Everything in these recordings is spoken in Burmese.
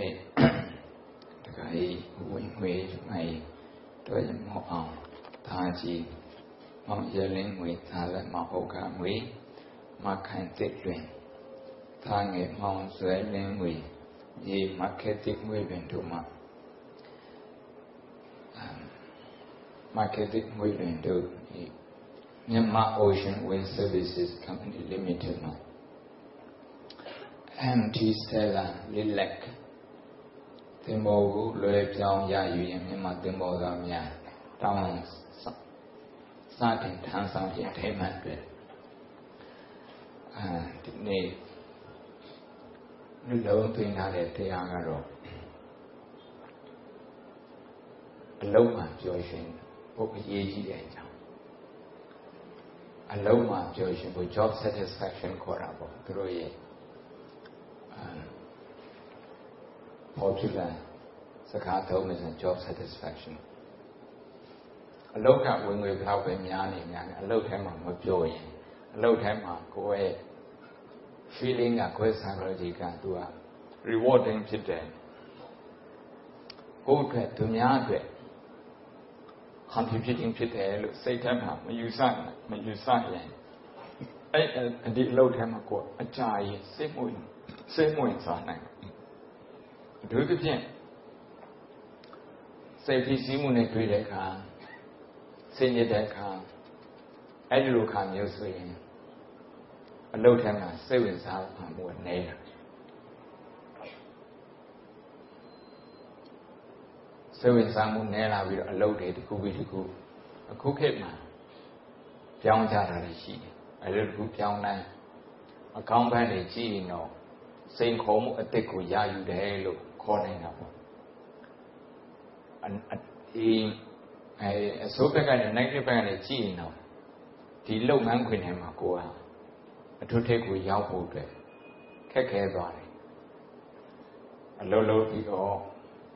နေ့တခါကြီးဝင်ငွေမိုင်တွေ့မောအောင်ဒါကြီးမောင်ရလင်းငွေသာလက်မောင်ဟုတ်ကငွေမခိုင်တစ်တွင်သာငယ်မောင်ဆွဲလင်းငွေဒီမခက်တစ်ငွေပင်တို့မှာမခက်တစ်ငွေပင်တို့မြန်မာ Ocean Wind Services Company Limited မှာ MT Stella လေးလက် သင်္ဘောကိုလွယ်ပြောင်းရယူရင်မြန်မာသင်္ဘောသားများတောင်းစတင်ထမ်းဆောင်ခြင်းထိမှန်တွေအဲဒီနေ့နှလုံးသွင်းထားတဲ့တရားကတော့အလုံးမှပျော်ရွှင်ဖို့အရေးကြီးတဲ့အကြောင်းအလုံးမှပျော်ရွှင်ဖို့ job satisfaction ခေါ်တာပေါ့သူတို့ရဲ့ popular စကားသုံးမယ်ဆို job satisfaction အလုတ်ကဝင်ငွေဘလောက်ပဲများနေများနေအလုတ်ထဲမှာမပြောရင်အလုတ်ထဲမှာကိုယ့်ရဲ့ feeling ကကိုယ့် psychology ကသူက rewarding ဖြစ်တယ်ကိုယ့်အတွက်သူများအတွက် contributing ဖြစ်တယ်လို့စိတ်ထဲမှာမယူဆမယူဆရင်အဲ့ဒီအလုတ်ထဲမှာကိုယ်အကြာကြီးစိတ်ဝင်စိတ်ဝင်စားနိုင် အထူးသဖြင့်စိတ်ဖြစ်စည်းမှုနဲ့တွေ့တဲ့အခါစိတ်ညစ်တဲ့အခါအဲ့ဒီလိုခါမျိုးဆိုရင်အလုတ်ထဲမှာစိတ်ဝင်စားမှုနေတာစိတ်ဝင်စားမှုနည်းလာပြီးတော့အလုတ်တွေတစ်ခုပြီးတစ်ခုအခုခေတ်မှာပြောင်းကြတာရှိတယ်အဲ့ဒီတစ်ခုပြောင်းတိုင်းအကောင်းဘက်တွေကြည့်ရင်တော့စိန်ခေါ်မှုအစ်စ်ကိုရယူတယ်လို့ ခေါ်နိုင်တာပေါ့ဒီအဲအစိုးဘက်ကနေ negative ဘက်ကနေကြည့်ရင်တော့ဒီလုပ်ငန်းခွင်ထဲမှာကိုကအထုထိပ်ကိုရောက်ဖို့အတွက်ခက်ခဲသွားတယ်အလုံးလုံးပြီးတော့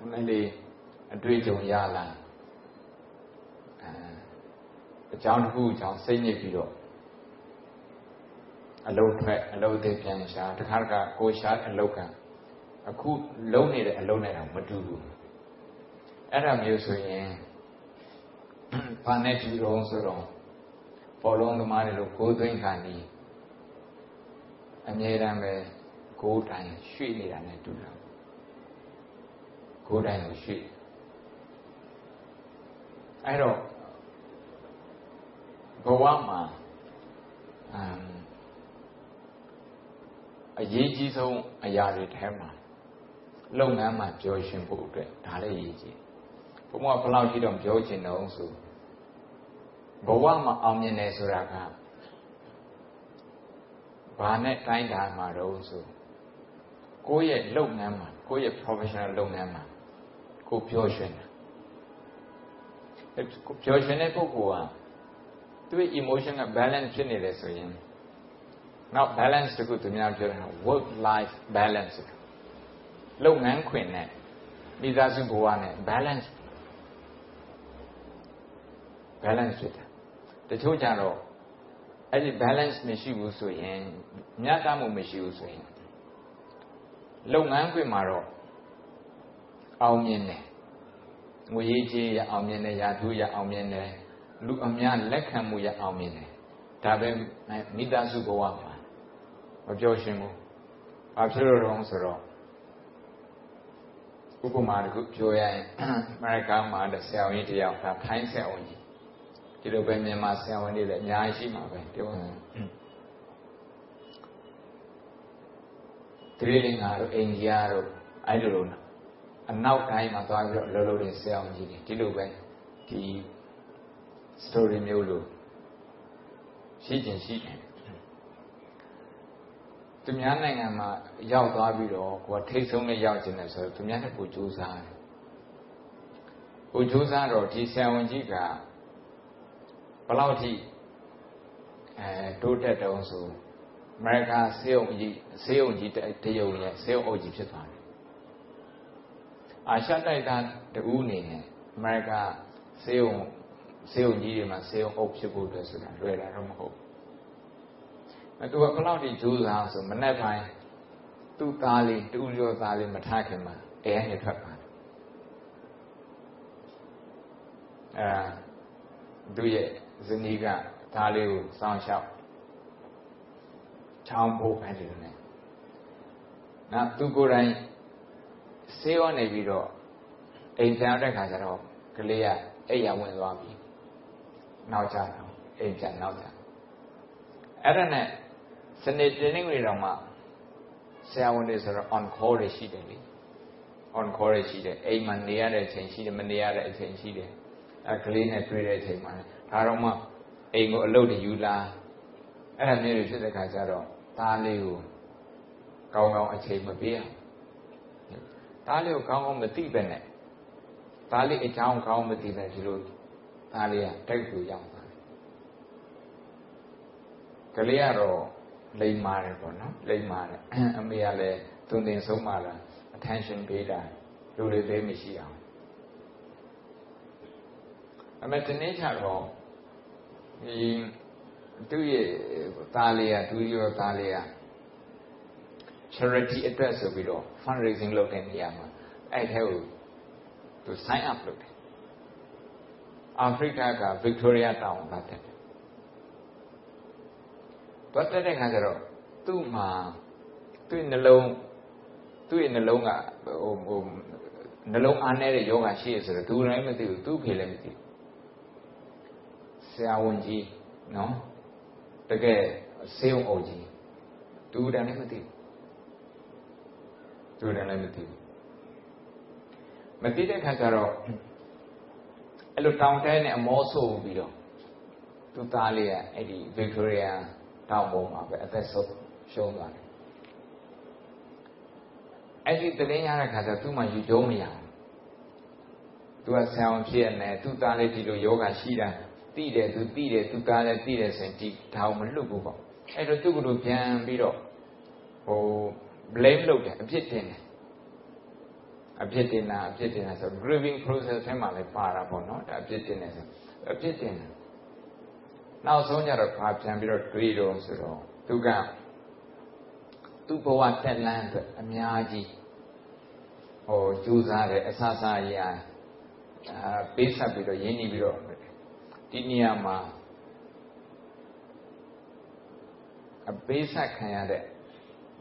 အမလေးအတွေ့အကြုံရလာအဲအကြောင်းတစ်ခုအကြောင်းစိတ်ညစ်ပြီးတော့အလုံးထွက်အလုံးသေးပြန်ရှာတခါတခါကိုရှာအလုံးက အခုလုံးနေတဲ့အလုံးနဲ့တော့မတူဘူးအဲ့ဒါမျိုးဆိုရင်ဘာနဲ့တူတော့ဆိုတော့ပေါ်လုံးသမားတွေလို့ကိုးသိမ့်ခါနီးအမြဲတမ်းပဲကိုးတိုင်ရွှေ့နေတာနဲ့တူတာကိုးတိုင်ကိုရွှေ့အဲ့တော့ဘဝမှာအမ်အရေးကြီးဆုံးအရာတွေထဲမှာ လုပ်ငန်းမှာပြောရှင်ဖို့အတွက်ဒါလည်းအရေးကြီးဘုံကဘလောက်ထိတော့ပြောချင်တော့ဆိုဘဝမှာအောင်မြင်တယ်ဆိုတာကဘာနဲ့တိုင်းတာမှာတော့ဆိုကိုယ့်ရဲ့လုပ်ငန်းမှာကိုယ့်ရဲ့ professional လုပ်ငန်းမှာကိုပြောရှင်တာပြောရှင်တဲ့ပုဂ္ဂိုလ်ကသူ့ emotion က balance ဖြစ်နေတယ်ဆိုရင်နောက် balance တခုသူများပြောတာ work life balance လုပ်ငန်းခွင်နဲ့မိသားစုဘဝနဲ့ balance balance ဖြစ်တာတချို့ကြတော့အဲ့ဒီ balance မရှိဘူးဆိုရင်မျှတမှုမရှိဘူးဆိုရင်လုပ်ငန်းခွင်မှာတော့အောင်မြင်တယ်ငွေရေးကြေးရအောင်မြင်တယ်ရာထူးရအောင်မြင်တယ်လူအများလက်ခံမှုရအောင်မြင်တယ်ဒါပဲမိသားစုဘဝမှာမပြောရှင်းဘူး။ဘာဖြစ်လို့တော့ဆိုတော့ ဥပမာတစ်ခုပြောရရင်အမေရိကန်မှာဆရာဝန်ကြီးတယောက်ဒါထိုင်းဆရာဝန်ကြီးဒီလိုပဲမြန်မာဆရာဝန်တွေလည်းအများကြီးရှိမှာပဲပြောရင်တိရလင်္ကာတို့အိန္ဒိယတို့အဲ့လိုလိုအနောက်တိုင်းမှာသွားပြီးတော့လောလောတွေဆရာဝန်ကြီးတွေဒီလိုပဲဒီ story မျိုးလို့ရှိခြင်းရှိတယ် သူများနိုင်ငံမှာရောက်သွားပြီးတော့ကိုယ်ထိတ်ဆုံးနဲ့ရောက်ခြင်းနဲ့ဆိုတော့သူများနဲ့ကိုကြိုးစားတယ်။ကိုကြိုးစားတော့ဒီဆရာဝန်ကြီးကဘလောက်ထိအဲတိုးတက်တုံးဆိုအမေရိကန်ဆေးရုံကြီးဆေးရုံကြီးတရုံရဲ့ဆေးရုံအုပ်ကြီးဖြစ်သွားတယ်။အာရှတိုက်သားတူနေနဲ့အမေရိကန်ဆေးရုံဆေးရုံကြီးတွေမှာဆေးရုံအုပ်ဖြစ်ဖို့အတွက်ဆိုတာလွယ်တာတော့မဟုတ်အဲ သူကဘလောက်ထိကြိုးစားဆိုမနဲ့ပိုင်းသူ့သားလေးတူရောသားလေးမထားခင်မှာအဲကနေထွက်ပါအဲသူရဲ့ဇနီးကဒါလေးကိုစောင့်ရှောက်ချောင်းဖို့အဲ့ဒီနဲ့နောက်သူကိုယ်တိုင်ဆေးရောနေပြီးတော့အိမ်ပြန်တဲ့ခါကျတော့ကလေးကအိပ်ရဝင်သွားပြီနောက်ကြတော့အိမ်ပြန်နောက်ကြအဲ့ဒါနဲ့ စနေတင်းနေတွေတော့မှဆရာဝန်တွေဆိုတော့ on call တွေရှိတယ်လေ on call တွေရှိတယ်အိမ်မှာနေရတဲ့အချိန်ရှိတယ်မနေရတဲ့အချိန်ရှိတယ်အဲကလေးနဲ့တွေ့တဲ့အချိန်မှာဒါတော့မှအိမ်ကိုအလုပ်တွေယူလာအဲ့ဒါမျိုးတွေဖြစ်တဲ့ခါကျတော့သားလေးကိုကောင်းကောင်းအချိန်မပေးအောင်သားလေးကိုကောင်းကောင်းမသိပဲနဲ့သားလေးအကြောင်းကောင်းမသိပဲဒီလိုသားလေးကတိုက်သူရောက်သွားတယ်ကလေးကတော့ လိမ္မာတယ်ပေါ့နော်လိမ္မာတယ်အမေကလည်းသွန်သင်ဆုံးမလာ attention ပေးတာလူတွေသေးမရှိအောင်အမေတနေ့ချတော့ဒီသူ့ရဲ့သားလေးကသူရောသားလေးက charity အတွက်ဆိုပြီးတော့ fundraising လုပ်တဲ့နေရာမှာအဲ့ထဲကိုသူ sign up လုပ်တယ်အာဖရိကက Victoria တောင်ကတက် တယ်တွတ်တဲ့ခါကျတော့သူ့မှာသူ့နှလုံးသူ့ရဲ့နှလုံးကဟိုဟိုနှလုံးအားနေတဲ့ယောဂရှိရဆိုတော့သူလည်းမသိဘူးသူ့ဖေလည်းမသိဘူးဆရာဝန်ကြီးနော်တကယ်ဆေးုံအုပ်ကြီးသူတည်းလည်းမသိဘူးသူတည်းလည်းမသိဘူးမသိတဲ့ခါကျတော့အဲ့လိုတောင်တဲနဲ့အမောဆိုးပြီးတော့သူသားလေးကအဲ့ဒီဗစ်တိုးရီးယား တောင်ပေါ်မှာပဲအသက်ဆုံးရှုံးသွားတယ်အဲ့ဒီတရင်ရတဲ့ခါကျသူ့မှာယူကျုံးမရဘူးသူကဆံအောင်ဖြစ်နေသူ့သားလေးဒီလိုယောဂရှိတာသိတယ်သူသိတယ်သူသားလည်းသိတယ်ဆိုရင်ဒီဒါကိုမလွတ်ဘူးပေါ့အဲ့တော့သူ့ကလေးပြန်ပြီးတော့ဟို blame လုပ်တယ်အပြစ်တင်တယ်အပြစ်တင်တာအပြစ်တင်တာဆို grieving process ထဲမှာလည်းပါတာပေါ့နော်ဒါအပြစ်တင်တယ်ဆိုအပြစ်တင်တယ် နောက်ဆုံးကျတော့ဘာပြန်ပြီးတော့တွေးတော့ဆိုတော့သူကသူ့ဘဝတက်လန်းအတွက်အများကြီးဟိုကြိုးစားတယ်အဆဆရအာပေးဆက်ပြီးတော့ရင်းနှီးပြီးတော့ဒီနေရာမှာအပေးဆက်ခံရတဲ့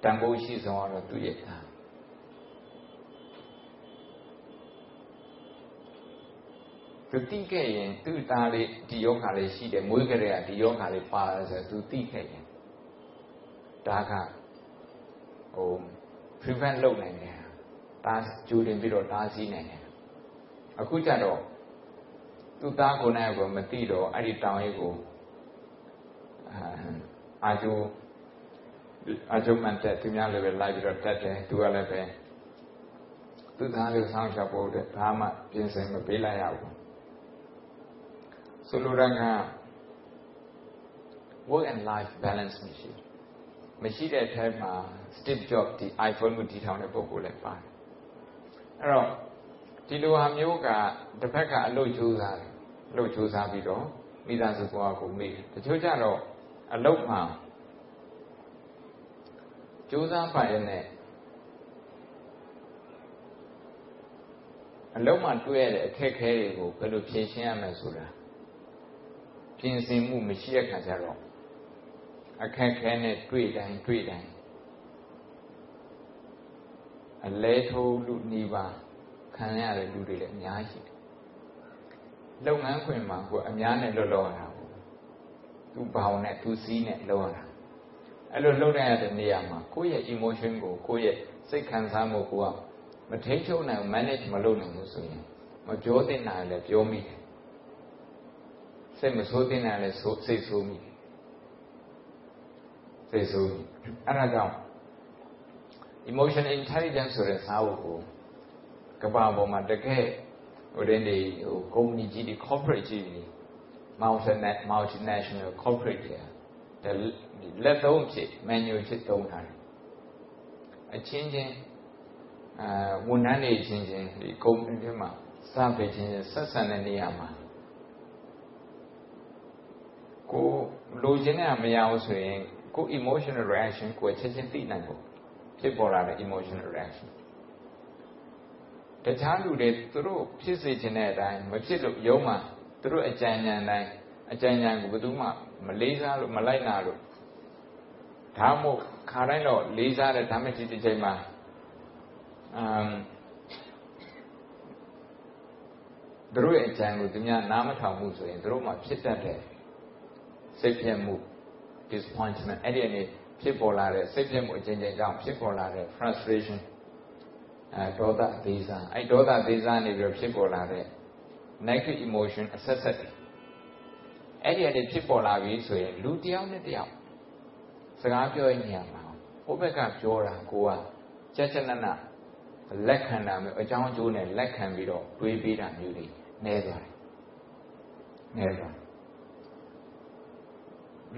တန်ဖိုးရှိဆုံးကတော့သူ့ရဲ့သား သူတိခဲ့ရင်သူ့သားလေးဒီယောဂါလေးရှိတယ်မွေးကြတဲ့ကဒီယောဂါလေးပါတယ်ဆိုသူတိခဲ့ရင်ဒါကဟို prevent လုပ်နိုင်တယ်ဒါကြိုတင်ပြီးတော့တားဆီးနိုင်တယ်အခုကျတော့သူ့သားကိုယ်နဲ့ကိုမသိတော့အဲ့ဒီတောင်ရေးကိုအာကျိုးအာကျိုးမှန်တဲ့သူများလည်းပဲလိုက်ပြီးတော့တက်တယ်သူကလည်းပဲသူ့သားလေးဆောင်းချဖို့တဲ့ဘာမှပြင်ဆင်မပေးလိုက်ရဘူး ဆိုလိုတာက work and life balance မရှိမရှိတဲ့အထက်မှာ Steve Jobs ဒီ iPhone ကိုတည်ထောင်တဲ့ပုဂ္ဂိုလ်လည်းပါတယ်အဲ့တော့ဒီလိုဟာမျိုးကတစ်ဖက်ကအလုပ်ကြိုးစားတယ်အလုပ်ကြိုးစားပြီးတော့မိသားစုဘဝကိုမေ့တချို့ကြတော့အလုပ်မှာကြိုးစားပါရဲ့နဲ့အလုံးမှာတွေ့ရတဲ့အခက်အခဲတွေကိုဘယ်လိုဖြေရှင်းရမလဲဆိုတာ ပြင်ဆင်မှုမရှိတဲ့ခါကျတော့အခက်ခဲနဲ့တွေ့တိုင်းတွေ့တိုင်းအလဲထိုးလူနေပါခံရတဲ့လူတွေလည်းအများကြီးတယ်လုပ်ငန်းခွင်မှာကိုအများနဲ့လွတ်လောရတာဘူးသူဘောင်နဲ့သူစီးနဲ့လောရတာအဲ့လိုလှုပ်ရတဲ့နေရာမှာကိုယ့်ရဲ့ emotion ကိုကိုယ့်ရဲ့စိတ်ခံစားမှုကိုကမထိန်ချုပ်နိုင် manage မလုပ်နိုင်ဘူးဆိုရင်မပြောသင့်တာလည်းပြောမိတယ် စိတ်မဆိုးသင့်တာလည်းဆိုးစိတ်ဆိုးမိတယ်စိတ်ဆိုးမိအဲ့ဒါကြောင့် emotion intelligence ဆိုတဲ့စာအုပ်ကိုကမ္ဘာပေါ်မှာတကယ်ဟိုတင်းတွေဟိုကုမ္ပဏီကြီးတွေ corporate ကြီးတွေ multinational corporate တွေလက်သုံးဖြစ် manual ဖြစ်သုံးထားတယ်အချင်းချင်းအာဝန်ထမ်းတွေချင်းချင်းဒီကုမ္ပဏီတွေမှာစပေးချင်းချင်းဆက်ဆံတဲ့နေရာမှာ ကိုလိုချင်တဲ့မရဘူးဆိုရင်ကို emotional reaction ကိုချက်ချင်းသိနိုင်ဖို့ဖြစ်ပေါ်လာတဲ့ emotional reaction တခြားလူတွေသူတို့ဖြစ်စေချင်တဲ့အတိုင်းမဖြစ်လို့ယုံမှာသူတို့အကြံဉာဏ်တိုင်းအကြံဉာဏ်ကိုဘယ်သူမှမလေးစားလို့မလိုက်နာလို့ဒါမှမဟုတ်ခါတိုင်းတော့လေးစားတဲ့ဓမ္မတိတစ်ချိန်မှာအမ်သူတို့ရဲ့အကြံကိုသူများနားမထောင်မှုဆိုရင်သူတို့မှဖြစ်တတ်တဲ့ စိတ်ပြည့်မှု disappointment အဲ့ဒီအနေဖြစ်ပေါ်လာတဲ့စိတ်ပြည့်မှုအချင်းချင်းကြောင့်ဖြစ်ပေါ်လာတဲ့ frustration အဲဒေါသသေးစားအဲ့ဒေါသသေးစားနေပြီးဖြစ်ပေါ်လာတဲ့ negative emotion အဆက်ဆက်အဲ့ဒီအနေဖြစ်ပေါ်လာပြီဆိုရင်လူတစ်ယောက်နဲ့တစ်ယောက်စကားပြောရင်ညံမှာဟိုဘက်ကပြောတာကိုကကြက်ကြက်နက်နက်လက်ခံတာမျိုးအကြောင်းအကျိုးနဲ့လက်ခံပြီးတော့တွေးပေးတာမျိုးတွေနဲသွားတယ်နဲသွား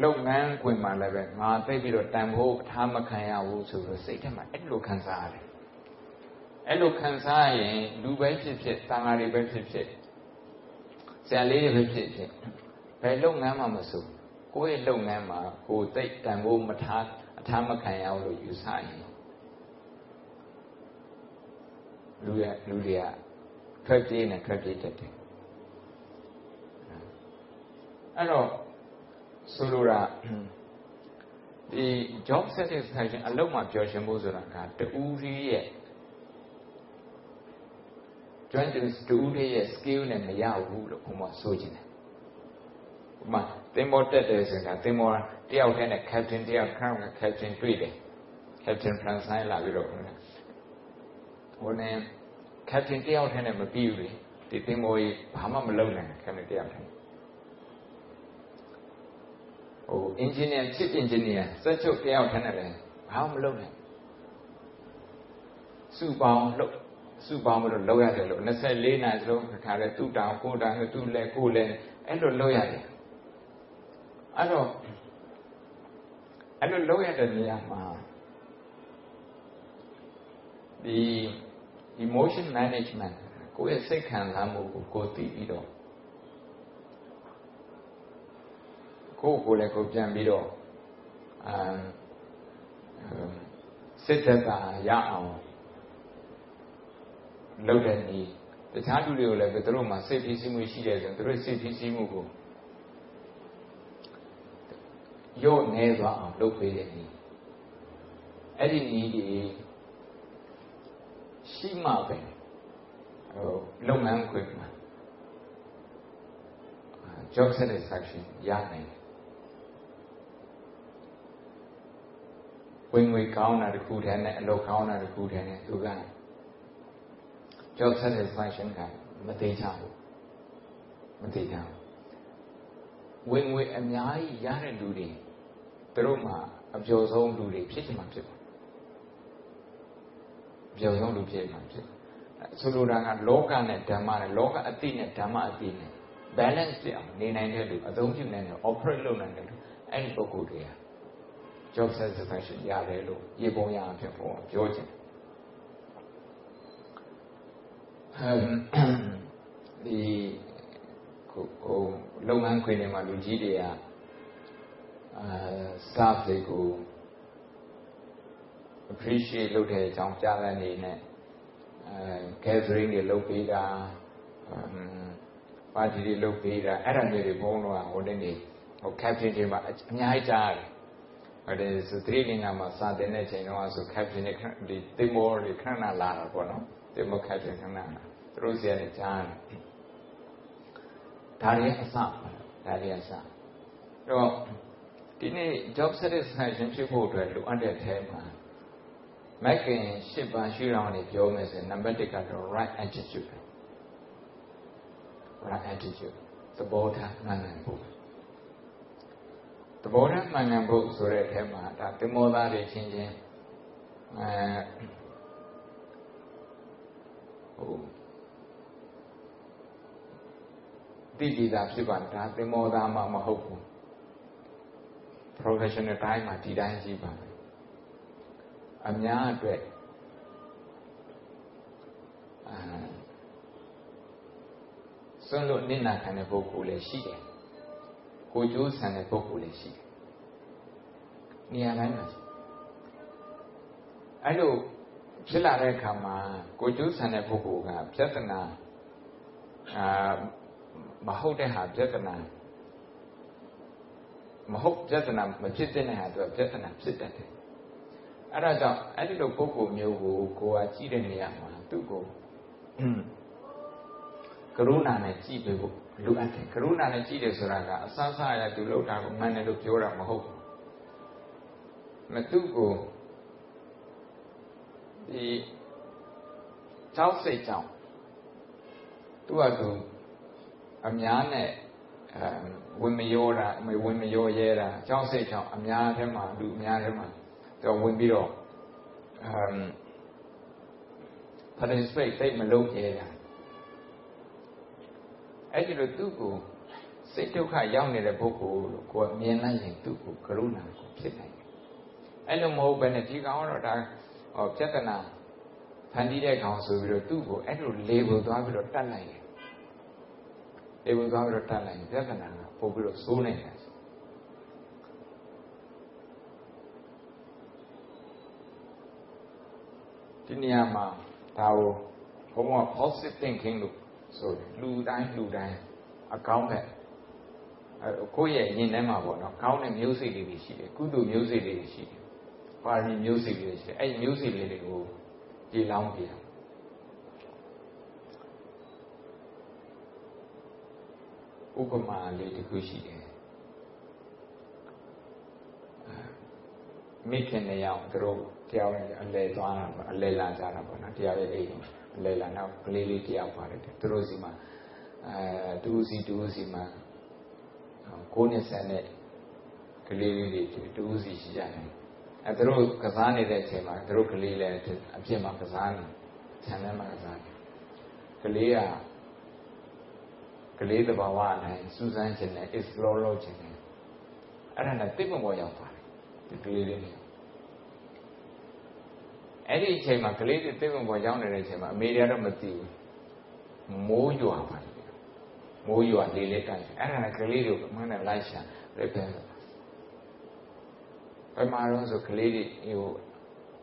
လုပ်ငန်းခွင်မှာလည်းပဲငါသိပြီးတော့တန်ဖို့အထားမခံရဘူးဆိုတော့စိတ်ထဲမှာအဲ့လိုခံစားရတယ်အဲ့လိုခံစားရင်လူပဲဖြစ်ဖြစ်တန်ဃာတွေပဲဖြစ်ဖြစ်ဆရာလေးတွေပဲဖြစ်ဖြစ်ဘယ်လုပ်ငန်းမှမစိုးကိုယ့်ရဲ့လုပ်ငန်းမှာကိုယ်သိတန်ဖို့မထားအထားမခံရဘူးလို့ယူဆရင်လူရလူတွေကထွက်ပြေးနေထွက်ပြေးတတ်တယ်အဲ့တော့ ဆိုလိုတာဒီ job satisfaction အလုပ်မှာပျော်ရွှင်ဖို့ဆိုတာကတူဦးကြီးရဲ့ joint တူဦးကြီးရဲ့ skill နဲ့မရဘူးလို့ဘုံမဆိုချင်တယ်။ဥပမာသင်္ဘောတက်တယ်ဆိုတာသင်္ဘောတယောက်တည်းနဲ့ captain တယောက် crown က captain တွေ့တယ်။ captain Francis လာပြီးတော့ဟိုနဲ့ captain တယောက်တည်းနဲ့မပြီးဘူးလေ။ဒီသင်္ဘောကြီးဘာမှမလုပ်နိုင် captain တယောက်တည်း ဟို engineer ဖြစ် engineer စက်ချုပ်တယောက်ထက်နဲ့လည်းဘာမှမလုပ်နိုင်စုပေါင်းလုပ်စုပေါင်းပြီးတော့လုပ်ရတယ်လို့24နာရီစလုံးခါတဲ့သူ့တောင်ကိုတောင်သူ့လက်ကိုလက်အဲ့လိုလုပ်ရတယ်အဲ့တော့အဲ့လိုလုပ်ရတဲ့နေရာမှာဒီ emotion management ကိုယ့်ရဲ့စိတ်ခံစားမှုကိုကိုသိပြီးတော့ ကိုယ့်ကိုယ်လည်းကိုပြန်ပြီးတော့အမ်စစ်သက်သာရအောင်လုပ်တဲ့နည်းတခြားလူတွေကိုလည်းသူတို့မှာစိတ်ဖြစ်စီမှုရှိတယ်ဆိုရင်သူတို့စိတ်ဖြစ်စီမှုကိုရော့နေသွားအောင်လုပ်ပေးတဲ့နည်းအဲ့ဒီနည်းဒီရှိမှပဲဟိုလုပ်ငန်းခွင်မှာ job satisfaction ရနိုင်တယ် ဝင်ငွေကောင်းတာတခုတည်းနဲ့အလုပ်ကောင်းတာတခုတည်းနဲ့သူက job satisfaction ကမသေးချဘူးမသေးချဘူးဝင်ငွေအများကြီးရတဲ့လူတွေသူတို့မှာအပျော်ဆုံးလူတွေဖြစ်ချင်မှဖြစ်ပါအပျော်ဆုံးလူဖြစ်မှဖြစ်ဆိုလိုတာကလောကနဲ့ဓမ္မနဲ့လောကအတိနဲ့ဓမ္မအတိနဲ့ balance ပြအောင်နေနိုင်တဲ့လူအသုံးပြုနိုင်တဲ့ operate လုပ်နိုင်တဲ့လူအဲ့ဒီပုဂ္ဂိုလ်တွေက job satisfaction ရတယ်လို့ရေပုံရအောင်ဖြစ်ပေါ်ပြောချင်ဒီကိုလုပ်ငန်းခွင်တွေမှာလူကြီးတွေကအာ staff တွေကို appreciate လုပ်တဲ့အကြောင်းကြားတဲ့အနေနဲ့အဲ gathering တွေလုပ်ပေးတာပါတီတွေလုပ်ပေးတာအဲ့ဒါမျိုးတွေဘုန်းတော်ကဟိုနေ့နေဟို captain တွေမှာအများကြီးကြားတယ် အဲ့ဒါဆိုသတိလင်္ကာမှာစာတင်တဲ့ချိန်တော့ဆို captain တွေဒီတင်မောတွေခဏလာတာပေါ့နော်တင်မော captain ခဏလာသူတို့စီကနေကြားတယ်ဒါတွေအစဒါတွေအစတော့ဒီနေ့ job satisfaction ဖြစ်ဖို့အတွက်လိုအပ်တဲ့အထဲမှာမက်ကင်၈ပါးရှုထောင့်နေပြောမယ်ဆိုရင်နံပါတ်1ကတော့ right attitude right attitude သဘောထားမှန်ကန်ဖို့ သဘောထားမှန်ကန်ဖို့ဆိုတဲ့အထဲမှာဒါသင်္ဘောသားတွေချင်းချင်းအဲဟိုတိတိသာဖြစ်ပါဒါသင်္ဘောသားမှမဟုတ်ဘူး professional တိုင်းမှာဒီတိုင်းရှိပါမယ်အများအတွက်အာစွန့်လို့နစ်နာခံတဲ့ပုဂ္ဂိုလ်လည်းရှိတယ် ကိုကျိုးဆန်တဲ့ပုဂ္ဂိုလ်လည်းရှိတယ်နေရာတိုင်းမှာရှိအဲ့လိုဖြစ်လာတဲ့အခါမှာကိုကျိုးဆန်တဲ့ပုဂ္ဂိုလ်ကပြဿနာအာမဟုတ်တဲ့ဟာပြဿနာမဟုတ်ပြဿနာမဖြစ်တဲ့ဟာသူကပြဿနာဖြစ်တတ်တယ်အဲ့ဒါကြောင့်အဲ့ဒီလိုပုဂ္ဂိုလ်မျိုးကိုကိုယ်ကကြည့်တဲ့နေရာမှာသူ့ကိုကရုဏာနဲ့ကြည့်ပေးဖို့ လိုအပ်တယ်ကရုဏာနဲ့ကြည့်တယ်ဆိုတာကအဆဆရသူလောက်တာကိုမှန်တယ်လို့ပြောတာမဟုတ်ဘူးမသူ့ကိုဒီကြောက်စိတ်ကြောင့်သူကသူအများနဲ့အဲဝင်မရောတာဝင်မရောရဲတာကြောက်စိတ်ကြောင့်အများထဲမှာလူအများထဲမှာသူဝင်ပြီးတော့အမ် participate စိတ်မလုပ်ရဲတာ အဲ့ဒီလိုသူ့ကိုစိတ်ဒုက္ခရောက်နေတဲ့ပုဂ္ဂိုလ်လို့ကိုယ်မြင်လိုက်ရင်သူ့ကိုကရုဏာကိုဖြစ်နိုင်တယ်အဲ့လိုမဟုတ်ဘဲနဲ့ဒီကောင်ကတော့ဒါဟောပြဿနာဖန်တီးတဲ့ကောင်ဆိုပြီးတော့သူ့ကိုအဲ့လိုလေကိုသွားပြီးတော့တတ်လိုက်တယ်လေကိုသွားပြီးတော့တတ်လိုက်ရင်ပြဿနာကပို့ပြီးတော့စိုးနိုင်တယ်ဒီနေရာမှာဒါကိုဘုံက positive thinking လို့ ဆိုတယ်လူတိုင်းလူတိုင်းအကောင်းတဲ့ကိုယ့်ရဲ့ရင်ထဲမှာပေါ့နော်ကောင်းတဲ့မျိုးစိတ်လေးတွေရှိတယ်ကုသိုလ်မျိုးစိတ်လေးတွေရှိတယ်ပါရမီမျိုးစိတ်လေးတွေရှိတယ်အဲ့ဒီမျိုးစိတ်လေးတွေကိုကြည်လောင်းပြရဥပမာလေးတစ်ခုရှိတယ်မိခင်နှစ်ယောက်သူတို့တရားဝင်အလဲသွားတာအလဲလာကြတာပေါ့နော်တရားရဲ့အိမ်အ လဲလာနောက်ကလေးလေးတယောက်ပါတယ်သူတို့စီမှာအဲတူစီတူစီမှာကိုးနှစ်ဆန်တဲ့ကလေးလေးတွေတူစီရှိကြတယ်အဲသူတို့ကစားနေတဲ့အချိန်မှာသူတို့ကလေးလည်းအပြစ်မှာကစားနေခြံထဲမှာကစားနေကလေးကကလေးတဘာဝအတိုင်းစူးစမ်းခြင်းနဲ့ explore လုပ်ခြင်းနဲ့အဲ့ဒါနဲ့တိတ်မပေါ်ရောက်ပါတယ်ဒီကလေးလေးတွေ အဲ့ဒီအချိန်မှာကလေးတွေတိတ်မပေါ်ရောက်နေတဲ့အချိန်မှာအမေတွေကတော့မသိဘူးမိုးရွာပါတယ်မိုးရွာလေးလေးတိုက်အဲ့ဒါနဲ့ကလေးတွေကိုမနဲ့လိုက်ရှာပြပြန်ဘယ်မှာတော့ဆိုကလေးတွေဟို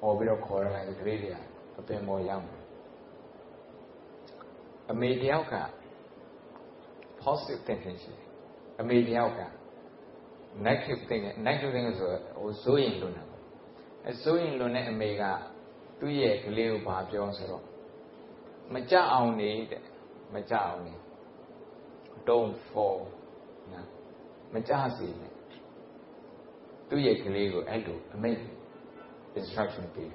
ဟောပြီးတော့ခေါ်ရတဲ့ကလေးတွေကအပင်ပေါ်ရောက်တယ်အမေတယောက်က positive thinking ရှိတယ်အမေတယောက်က negative thinking negative thinking ဆိုဟိုစိုးရင်လွန်းတာအဲစိုးရင်လွန်းတဲ့အမေက သူ့ရဲ့ကလေးကိုဘာပြောဆိုတော့မကြအောင်နေတဲ့မကြအောင်နေ don't fall နော်မကြစေနဲ့သူ့ရဲ့ကလေးကိုအဲ့လိုအမိတ် instruction ပေး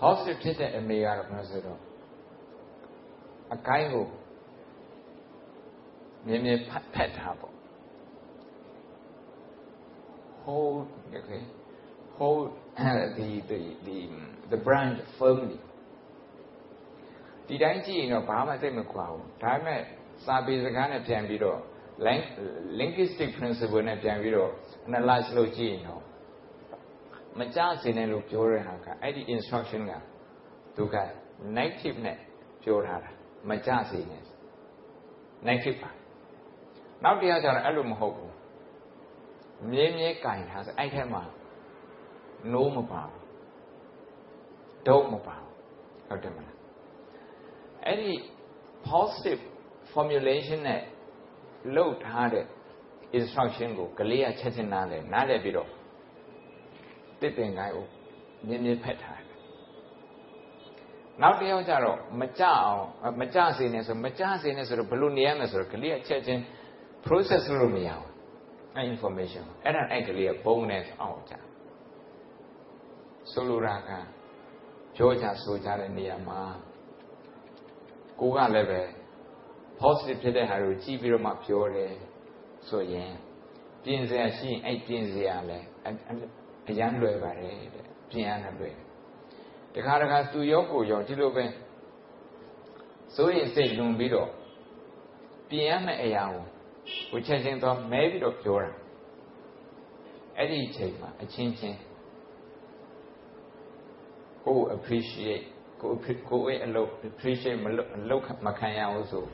positive ဖြစ်တဲ့အမေကတော့ဘယ်လိုဆိုတော့အကိုင်းကိုမြင်မြင်ဖက်ထားပေါ့ hold okay hold the the the the branch firmly ဒီတိုင်းကြည့်ရင်တော့ဘာမှသိမခွာဘူးဒါပေမဲ့စာပေစကားနဲ့ပြန်ပြီးတော့ linguistic principle နဲ့ပြန်ပြီးတော့ analyze လုပ်ကြည့်ရင်တော့မကြစေနဲ့လို့ပြောတဲ့ဟာကအဲ့ဒီ instruction ကသူက negative နဲ့ပြောထားတာမကြစေနဲ့ negative ပါနောက်တရားကျတော့အဲ့လိုမဟုတ်ဘူးမြဲမြဲကင်ထားဆိုအဲ့ထဲမှာ no မပါဘူး don't မပါဘူးဟုတ်တယ်မလားအဲ့ဒီ positive formulation နဲ့လုပ်ထားတဲ့ instruction ကိုကလေးကချက်ချင်းနားလဲနားလဲပြီးတော့တစ်တင်ကိုင်းကိုမြင်းမြင်းဖက်ထားတယ်နောက်တစ်ယောက်ကျတော့မကြအောင်မကြစေနဲ့ဆိုမကြစေနဲ့ဆိုတော့ဘယ်လိုနေရမလဲဆိုတော့ကလေးကချက်ချင်း process လုပ်လို့မရဘူးအဲ information အဲ့ဒါအဲ့ကလေးကဘုံနဲ့အောင်ကြ ဆိုလိုတာကပြောကြဆိုကြတဲ့နေရာမှာကိုကလည်းပဲ positive ဖြစ်တဲ့ဟာကိုကြည့်ပြီးတော့မှပြောတယ်ဆိုရင်ပြင်စရာရှိရင်အဲ့ပြင်စရာလည်းအရန်လွယ်ပါတယ်တဲ့ပြင်ရတာလွယ်တခါတခါသူရောကိုရောဒီလိုပဲစိုးရင်စိတ်လွန်ပြီးတော့ပြင်ရမယ့်အရာကိုကိုချက်ချင်းတော့မဲပြီးတော့ပြောတာအဲ့ဒီအချိန်မှာအချင်းချင်း ကို appreciate ကိုကိုရဲ့အလုပ် appreciate မလုပ်အလုပ်မခံရဘူးဆို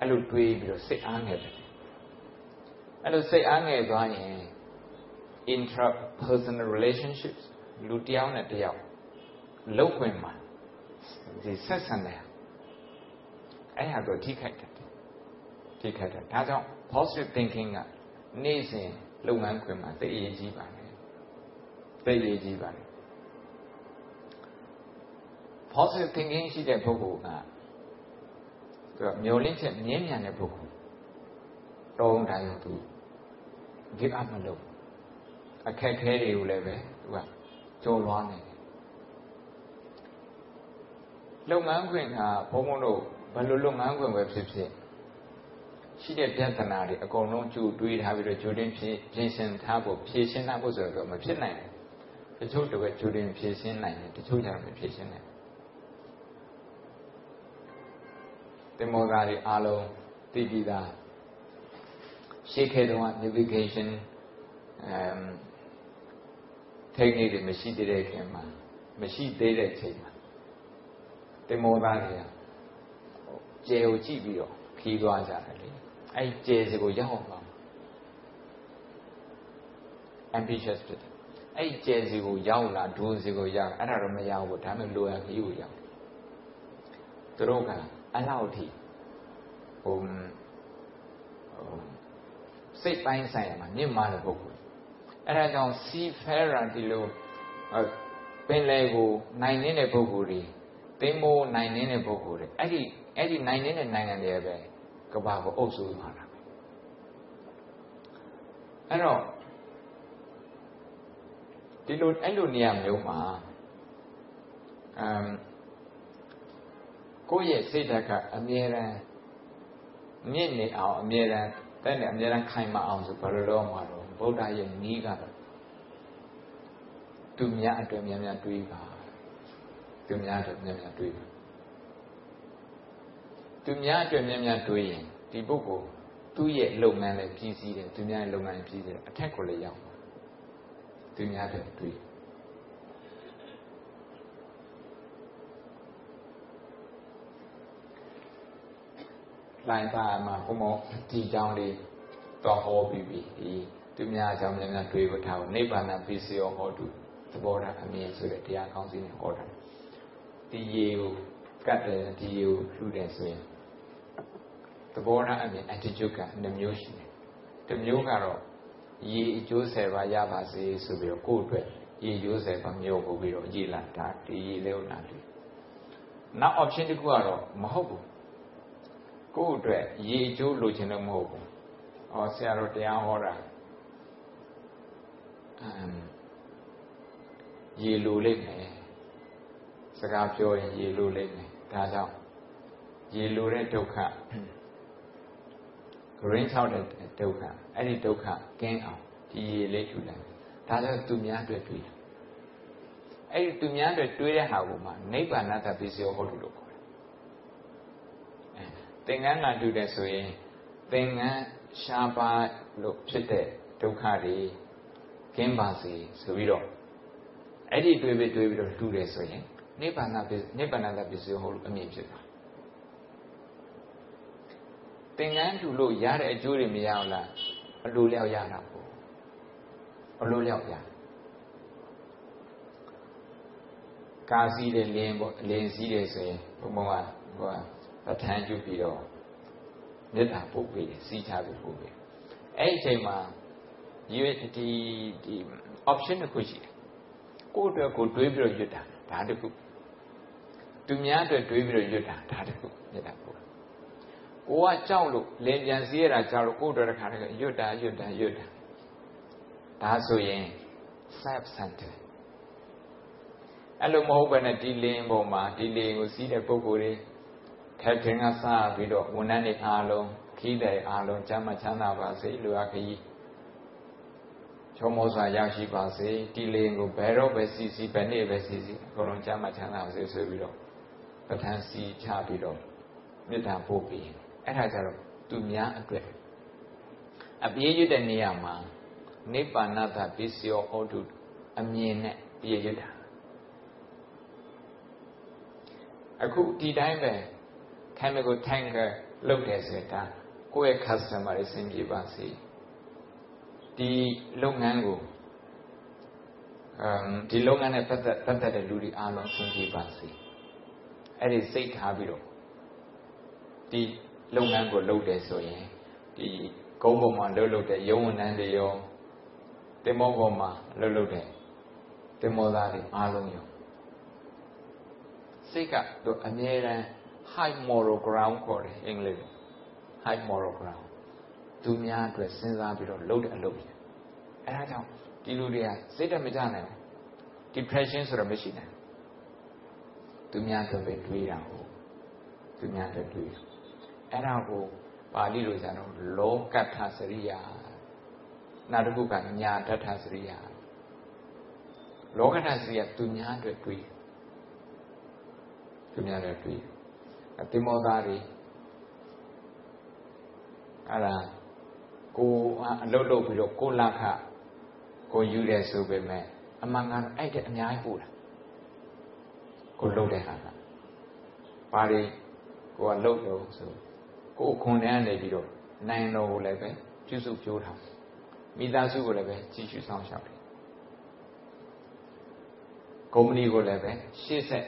အဲ့လိုတွေးပြီးတော့စိတ်အားငယ်တယ်အဲ့လိုစိတ်အားငယ်သွားရင် intra personal relationships လူတယောက်နဲ့တယောက်လောက်ခွင့်မှာဒီဆက်ဆံတယ်အဲ့ဟာတော့ထိခိုက်တယ်ထိခိုက်တယ်ဒါကြောင့် positive thinking ကနေ့စဉ်လုပ်ငန်းခွင်မှာသိအရေးကြီးပါတယ်သိအရေးကြီးပါတယ် positive thinking ရှိတဲ့ပုဂ္ဂိုလ်ကသူကမျောလင့်ချက်မြင်းမြန်တဲ့ပုဂ္ဂိုလ်တုံးတိုင်းသူ give up မလုပ်အခက်ခဲတွေကိုလည်းပဲသူကကြော်လွှားနေတယ်လုပ်ငန်းခွင်ကဘုံဘုံတို့ဘယ်လိုလုပ်ငန်းခွင်ပဲဖြစ်ဖြစ်ရှိတဲ့ပြဿနာတွေအကုန်လုံးကြိုတွေးထားပြီးတော့ကြိုတင်ဖြည့်ဖြည့်ရှင်းထားဖို့ဖြည့်ရှင်းထားဖို့ဆိုတော့မဖြစ်နိုင်ဘူးတချို့တော့ကြိုတင်ဖြည့်ရှင်းနိုင်တယ်တချို့ကျတော့မဖြည့်ရှင်းနိုင် တင်မောသားတွေအားလုံးသိပြီးသားရှေ့ခေတ်တုန်းက navigation အမ် technique တွေမရှိသေးတဲ့ခင်မှာမရှိသေးတဲ့ချိန်မှာတင်မောသားတွေကကျဲကိုကြည့်ပြီးတော့ခီးသွားကြတယ်လေအဲ့ကျဲစီကိုရောက်အောင် ambitious ဖြစ်တယ်အဲ့ကျဲစီကိုရောက်လာဒိုးစီကိုရောက်အဲ့ဒါတော့မရဘူးဒါပေမဲ့လိုရခီးကိုရောက်သူတို့က အဲ့လောက်ထိဟိုစိတ်ပိုင်းဆိုင်ရာမှာမြင့်မားတဲ့ပုဂ္ဂိုလ်အဲ့ဒါကြောင့် seafarer ဒီလိုပင်လယ်ကိုနိုင်နေတဲ့ပုဂ္ဂိုလ်တွေသင်္ဘောနိုင်နေတဲ့ပုဂ္ဂိုလ်တွေအဲ့ဒီအဲ့ဒီနိုင်နေတဲ့နိုင်ငံတွေပဲကဘာကိုအုပ်စိုးမှာတာအဲ့တော့ဒီလိုအဲ့လိုနေရာမျိုးမှာအမ် ကိုယ့်ရဲ့စိတ်ဓာတ်ကအမြဲတမ်းမြင့်နေအောင်အမြဲတမ်းတဲ့နဲ့အမြဲတမ်းခိုင်မာအောင်ဆိုဘယ်လိုလုပ်မှာတော့ဗုဒ္ဓရဲ့နီးကတော့သူများအတွက်များများတွေးပါသူများအတွက်များများတွေးပါသူများအတွက်များများတွေးရင်ဒီပုဂ္ဂိုလ်သူ့ရဲ့လုပ်ငန်းလည်းပြည်စည်းတယ်သူများရဲ့လုပ်ငန်းပြည်စည်းတယ်အထက်ကိုလည်းရောက်သူများအတွက်တွေး လိုင်းသားမှာဘုံဘုံဒီကြောင်းလေးတော့ဟောပြီးပြီဒီသူများအကြောင်းများများတွေးဖို့ထားဖို့နိဗ္ဗာန်ပစ္စယောဟောတုသဘောထားအမြင်ဆိုတဲ့တရားကောင်းစီနဲ့ဟောတာဒီရေကိုကတ်တယ်ဒီရေကိုလှူတယ်ဆိုရင်သဘောထားအမြင် attitude ကနှမျိုးရှိတယ်တစ်မျိုးကတော့ရေအကျိုးဆယ်ပါးရပါစေဆိုပြီးတော့ကိုယ့်အတွက်ရေကျိုးဆယ်ပါးမျိုးပို့ပြီးတော့ရေလာတာဒီရေလေးကိုလာတယ်နောက် option တစ်ခုကတော့မဟုတ်ဘူး ကိုယ့်အတွက်ရေကျိုးလိုချင်လို့မဟုတ်ဘူး။အော်ဆရာတော်တရားဟောတာအမ်ရေလိုလိမ့်မယ်။စကားပြောရင်ရေလိုလိမ့်မယ်။ဒါကြောင့်ရေလိုတဲ့ဒုက္ခဂရင်းချောက်တဲ့ဒုက္ခအဲ့ဒီဒုက္ခကင်းအောင်ဒီရေလေးထူလိုက်။ဒါကြောင့်သူများအတွက်တွေးတယ်။အဲ့ဒီသူများအတွက်တွေးတဲ့ဟာကိုမှနိဗ္ဗာန်တပစ္စယောဟောတုလို့ သင်္ကန်းကတူတယ်ဆိုရင်သင်္ကန်းရှားပါလို့ဖြစ်တဲ့ဒုက္ခတွေကင်းပါစေဆိုပြီးတော့အဲ့ဒီတွေးပြီးတွေးပြီးတော့တူတယ်ဆိုရင်နိဗ္ဗာန်နိဗ္ဗာန်တပစ္စည်းဟုတ်လို့အမြင်ဖြစ်တာသင်္ကန်းတူလို့ရတဲ့အကျိုးတွေမရအောင်လားအလိုလျောက်ရတာပေါ့အလိုလျောက်ရကာစီးတဲ့လင်းပေါ့လင်းစီးတယ်ဆိုရင်ဘုံဘုံကဟိုပ ဋ္ဌာန်းကျုပ်ပြီးတော့မေတ္တာပို့ပေးတယ်စီးချပြီးပို့ပေးအဲ့ဒီအချိန်မှာဒီဒီဒီ option တစ်ခုရှိတယ်ကိုယ့်အတွက်ကိုတွေးပြီးတော့ရွတ်တာဒါတစ်ခုသူများအတွက်တွေးပြီးတော့ရွတ်တာဒါတစ်ခုမေတ္တာပို့ကိုကကြောက်လို့လင်ပြန်စီးရတာကြောက်လို့ကိုယ့်အတွက်တစ်ခါတည်းရွတ်တာရွတ်တာရွတ်တာဒါဆိုရင် self center အဲ့လိုမဟုတ်ဘဲနဲ့ဒီလင်းပေါ်မှာဒီလင်းကိုစီးတဲ့ပုံကိုယ်တွေ ထက်ခင်ကစပြီးတော့ဝန်ထမ်းတွေအားလုံးခီးတဲ့အားလုံးကျမ်းမချမ်းသာပါစေလူအခကြီးချုံမောစွာရရှိပါစေဒီလင်းကိုဘယ်တော့ပဲစီစီဘယ်နေ့ပဲစီစီအကုန်လုံးကျမ်းမချမ်းသာပါစေဆိုပြီးတော့ပဋ္ဌာန်းစီချပြီးတော့မေတ္တာပို့ပြီးအဲ့ဒါကြတော့သူများအတွက်အပြည့်ရတဲ့နေရာမှာနိဗ္ဗာန်တပစ္စယောဟောတုအမြင်နဲ့ပြည့်ရတာအခုဒီတိုင်းပဲ chemical tanker လုပ်တယ်ဆိုရင်ဒါကိုယ့်ရဲ့ customer တွေစင်ပြေပါစေဒီလုပ်ငန်းကိုအမ်ဒီလုပ်ငန်းနဲ့ပတ်သက်ပတ်သက်တဲ့လူတွေအားလုံးဆင်ပြေပါစေအဲ့ဒီစိတ်ထားပြီးတော့ဒီလုပ်ငန်းကိုလုပ်တယ်ဆိုရင်ဒီကုန်းပေါ်မှာလှုပ်လှုပ်တဲ့ရုံးဝန်ထမ်းတွေရောတင်မောပေါ်မှာလှုပ်လှုပ်တဲ့တင်မောသားတွေအားလုံးရောစိတ်ကတော့အမြဲတမ်း high moral ground ခေါ်တယ်အင်္ဂလိပ် high moral ground သူများအတွက်စဉ်းစားပြီးတော့လုပ်တဲ့အလုပ်တွေအဲဒါကြောင့်ဒီလူတွေကစိတ်တမကြနိုင်ဘူး depression ဆိုတာမရှိနိုင်သူများအတွက်ပဲတွေးတာဟုတ်သူများအတွက်တွေးအဲ့ဒါကိုပါဠိလိုကျတော့လောကတ္ထစရိယာနောက်တစ်ခုကညာတ္ထစရိယာလောကတ္ထစရိယာသူများအတွက်တွေးသူများအတွက်တွေး တိမောသားတွေအဲ့ဒါကိုအလုတ်လုတ်ပြီးတော့ကိုလခကိုယူတယ်ဆိုပေမဲ့အမှန်ကတော့အဲ့တဲ့အများကြီးပို့တာကိုလုတ်တဲ့ဟာကပါရီကိုကလုတ်တော့ဆိုကိုခွန်ထဲကနေပြီးတော့နိုင်တော်ကိုလည်းပဲပြုစုကြိုးထားမိသားစုကိုလည်းပဲကြည့်ရှုဆောင်ရှောက်တယ်ကုမ္ပဏီကိုလည်းပဲရှေ့ဆက်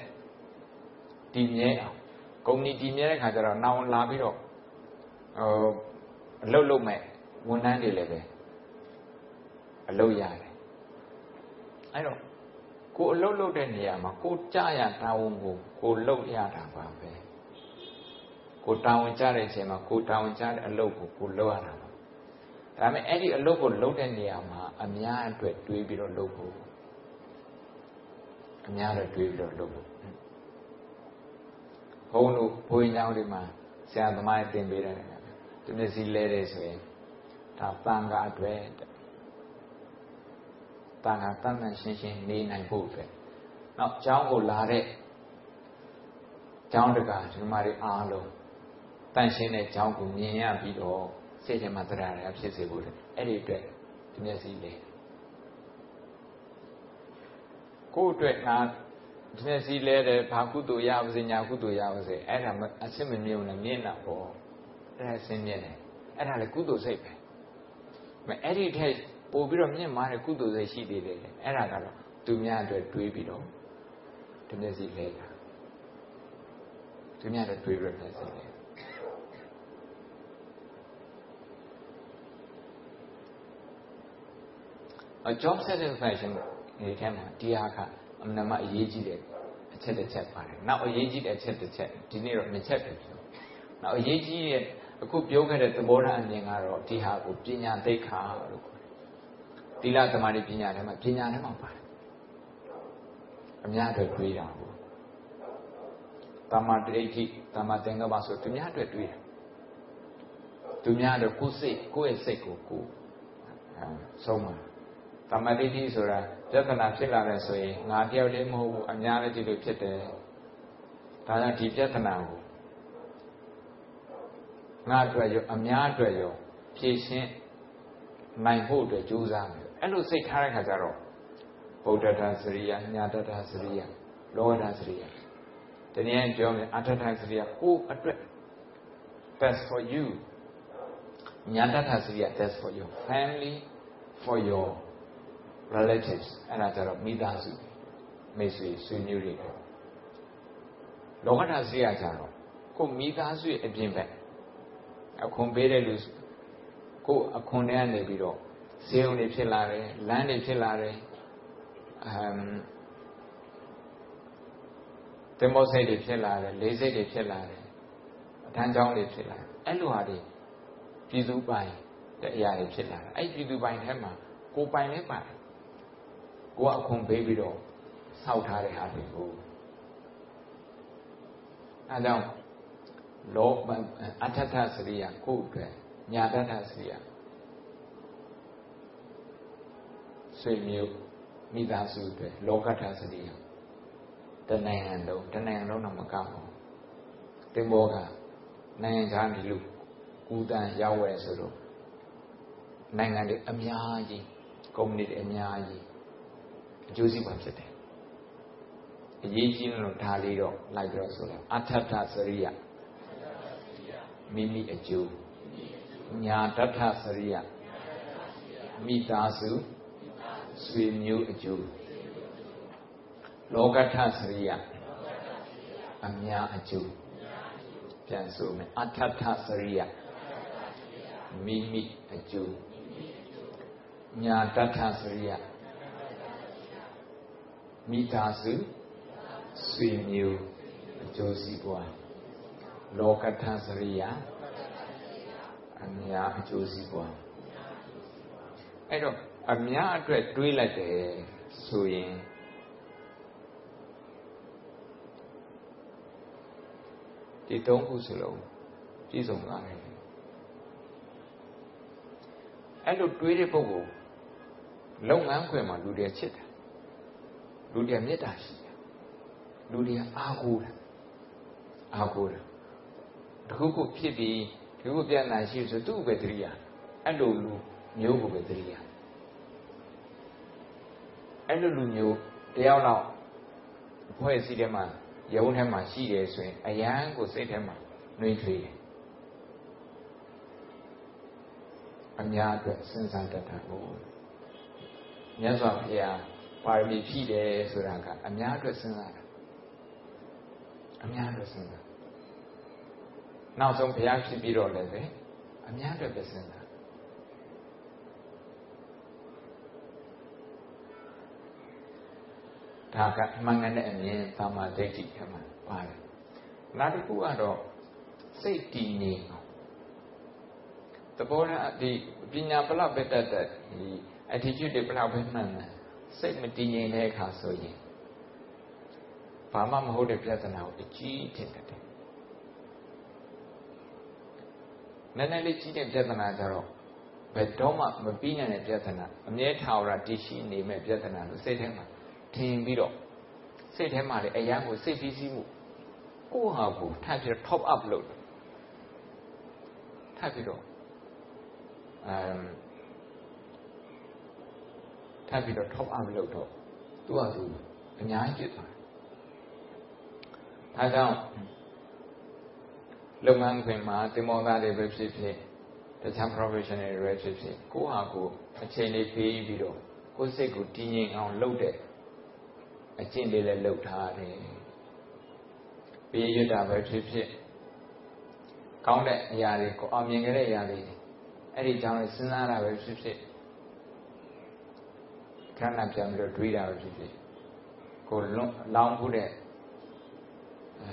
တည်မြဲအောင် ကုမ္ပဏီတည်မြဲတဲ့ခါကျတော့နောင်လာပြီးတော့ဟိုအလုပ်လုပ်မဲ့ဝန်ထမ်းတွေလည်းပဲအလုပ်ရတယ်အဲ့တော့ကိုအလုပ်လုပ်တဲ့နေရာမှာကိုကြရတာဝန်ကိုကိုလုပ်ရတာပါပဲကိုတာဝန်ကြတဲ့အချိန်မှာကိုတာဝန်ကြတဲ့အလုပ်ကိုကိုလုပ်ရတာပါဒါပေမဲ့အဲ့ဒီအလုပ်ကိုလုပ်တဲ့နေရာမှာအများအတွက်တွေးပြီးတော့လုပ်ဖို့အများအတွက်တွေးပြီးတော့လုပ်ဖို့ ဘုန်းတို့ဘုန်းကြီးတွေမှာဆရာသမားတင်ပေးတယ်သူမျက်စိလဲတယ်ဆိုရင်ဒါတန်ခါအတွက်တန်ခါတန်တန်ရှင်းရှင်းနေနိုင်ဖို့အတွက်နောက်ကျောင်းကိုလာတဲ့ကျောင်းတကာဒီမှာတွေအားလုံးတန်ရှင်းတဲ့ကျောင်းကိုမြင်ရပြီးတော့စိတ်ထဲမှာတရားရဖြစ်စေဖို့အဲ့ဒီအတွက်ဒီမျက်စိလဲကိုယ့်အတွက်ငါဒီ မျက်စိလဲတယ်ဘာကုသိုလ်ရပါစေညာကုသိုလ်ရပါစေအဲ့ဒါအစစ်မမြုံနဲ့မြင်တာပေါ့အဲ့ဒါဆင်းမြင်တယ်အဲ့ဒါလေကုသိုလ်စိတ်ပဲမအဲ့ဒီထက်ပို့ပြီးတော့မြင့်မားတဲ့ကုသိုလ်စိတ်ရှိသေးတယ်အဲ့ဒါကတော့သူများအတွက်တွေးပြီးတော့ဒီမျက်စိလဲတာသူများအတွက်တွေးပြီးတော့မျက်စိလဲအ job satisfaction ဒီထဲမှာဒီဟာက အမှန်မှအရေးကြီးတယ်အချက်တစ်ချက်ပါတယ်။နောက်အရေးကြီးတဲ့အချက်တစ်ချက်ဒီနေ့တော့နှစ်ချက်ပဲပြော။နောက်အရေးကြီးတဲ့အခုပြောခဲ့တဲ့သဘောထားအမြင်ကတော့ဒီဟာကိုပညာသိက္ခာလို့ခေါ်တယ်။သီလသမာဓိပညာထဲမှာပညာထဲမှာပါတယ်။အများအတွက်တွေးတာကိုတမ္မာတရိဋ္ဌိတမ္မာသင်္ကပ္ပဆိုသူများအတွက်တွေးတယ်။သူများအတွက်ကိုယ်စိတ်ကိုယ့်ရဲ့စိတ်ကိုကိုယ်ဆုံးမှာတမ္မာတရိဋ္ဌိဆိုတာ ပြဿနာဖြစ်လာတယ်ဆိုရင်ငါတယောက်တည်းမဟုတ်ဘူးအများလည်းဒီလိုဖြစ်တယ်။ဒါကြောင့်ဒီပြဿနာကိုငါအတွက်ရောအများအတွက်ရောဖြည့်ရှင်းနိုင်ဖို့အတွက်ကြိုးစားမယ်အဲ့လိုစိတ်ထားတဲ့ခါကျတော့ဗုဒ္ဓတာစရိယညာတတာစရိယလောကတာစရိယဒီနေ့ပြောမယ်အတ္တတာစရိယကိုအတွက် best for you ညာတတာစရိယ best for your family for your relatives အဲ့ဒါကြတော့မိသားစုမိတ်ဆွေဆွေမျိုးတွေလောကတာစရိယကြတော့ကိုမိသားစုရဲ့အပြင်ဘက်အခွန်ပေးတဲ့လူကိုအခွန်ထဲကနေပြီးတော့ဈေးုံတွေဖြစ်လာတယ်လမ်းတွေဖြစ်လာတယ်အမ်တင်မောစိတ်တွေဖြစ်လာတယ်လေးစိတ်တွေဖြစ်လာတယ်အထမ်းကြောင်းတွေဖြစ်လာတယ်အဲ့လိုဟာတွေပြည်သူပိုင်တဲ့အရာတွေဖြစ်လာတယ်အဲ့ပြည်သူပိုင်ထဲမှာကိုပိုင်လည်းပါတယ် ကိုကအခွန်ပေးပြီးတော့စောက်ထားတဲ့ဟာတွေကိုအဲကြောင့်လောအထထစရိယကိုယ့်အတွက်ညာတထစရိယဆွေမျိုးမိသားစုအတွက်လောကထစရိယတနိုင်ငံလုံးတနိုင်ငံလုံးတော့မကောက်ဘူးတင်ဘောကနိုင်ငံခြားနေလို့ကူတန်ရောက်ဝဲဆိုတော့နိုင်ငံတွေအများကြီးကုမ္ပဏီတွေအများကြီး အကျိုးစီးပွားဖြစ်တယ်အရေးကြီးလို့ဒါလေးတော့လိုက်ပြီးတော့ဆိုတော့အထထစရိယမိမိအကျိုးညာတထစရိယမိသားစုဆွေမျိုးအကျိုးလောကထစရိယအများအကျိုးပြန်ဆိုမယ်အထထစရိယမိမိအကျိုးညာတထစရိယ မိသားစုဆွေမျိုးအကျိုးစီးပွားလောကထစရိယအများအကျိုးစီးပွားအဲ့တော့အများအတွက်တွေးလိုက်တယ်ဆိုရင်ဒီသုံးခုစလုံးပြည့်စုံသွားတယ်အဲ့လိုတွေးတဲ့ပုဂ္ဂိုလ်လုပ်ငန်းခွင်မှာလူတွေချစ်တယ် လူတွေမေတ္တာရှိတယ်လူတွေအားကိုးတယ်အားကိုးတယ်တခုခုဖြစ်ပြီးဒီခုပြန်လာရှိဆိုသူ့ပဲတရိယာအဲ့လိုလူမျိုးကိုပဲတရိယာအဲ့လိုလူမျိုးတယောက်တော့အဖွဲ့အစည်းထဲမှာရုံးထဲမှာရှိတယ်ဆိုရင်အယံကိုစိတ်ထဲမှာနှွေးထွေးတယ်အများအတွက်စဉ်းစားတတ်တာကိုမြတ်စွာဘုရား ပါရမီဖြည့်တယ်ဆိုတာကအများအတွက်စဉ်းစားတာအများအတွက်စဉ်းစားနောက်ဆုံးဘုရားဖြစ်ပြီးတော့လည်းပဲအများအတွက်ပဲစဉ်းစားဒါကအမှန်ကန်တဲ့အမြင်သာမာဒိဋ္ဌိထဲမှာပါတယ်နောက်တစ်ခုကတော့စိတ်တည်ငြိမ်အောင်သဘောထားဒီပညာဘလောက်ပဲတတ်တတ်ဒီ attitude တွေဘလောက်ပဲမှန်မှန် စိတ်မတည်ငြိမ်တဲ့အခါဆိုရင်ဘာမှမဟုတ်တဲ့ပြဿနာကိုအကြီးထင်တတ်တယ်နည်းနည်းလေးကြီးတဲ့ပြဿနာကြတော့ဘယ်တော့မှမပြီးနိုင်တဲ့ပြဿနာအမြဲထာဝရတည်ရှိနေမဲ့ပြဿနာလို့စိတ်ထဲမှာထင်ပြီးတော့စိတ်ထဲမှာလေအရန်ကိုစိတ်ပြီးစီးမှုကိုယ့်ဟာကိုထပ်ပြီး top up လုပ်ထပ်ပြီးတော့အမ် ထပ်ပြီးတော့ top up လုပ်တော့သူ့ဟာသူအများကြီးဖြစ်သွားတယ်ဒါကြောင့်လုပ်ငန်းခွင်မှာတင်မောသားတွေပဲဖြစ်ဖြစ်တခြား professional တွေပဲဖြစ်ဖြစ်ကိုယ့်ဟာကိုအချိန်လေးပေးပြီးတော့ကိုယ်စိတ်ကိုတည်ငြိမ်အောင်လုပ်တဲ့အကျင့်လေးလည်းလုပ်ထားတယ်ပေးရတာပဲဖြစ်ဖြစ်ကောင်းတဲ့အရာတွေကိုအောင်မြင်ကြတဲ့အရာတွေအဲ့ဒီကြောင့်စဉ်းစားတာပဲဖြစ်ဖြစ် ခန္ဓာပြန်ပြီးတော့တွေးတာပဲဖြစ်ဖြစ်ကိုလွန်လောင်းဖို့တဲ့အဲ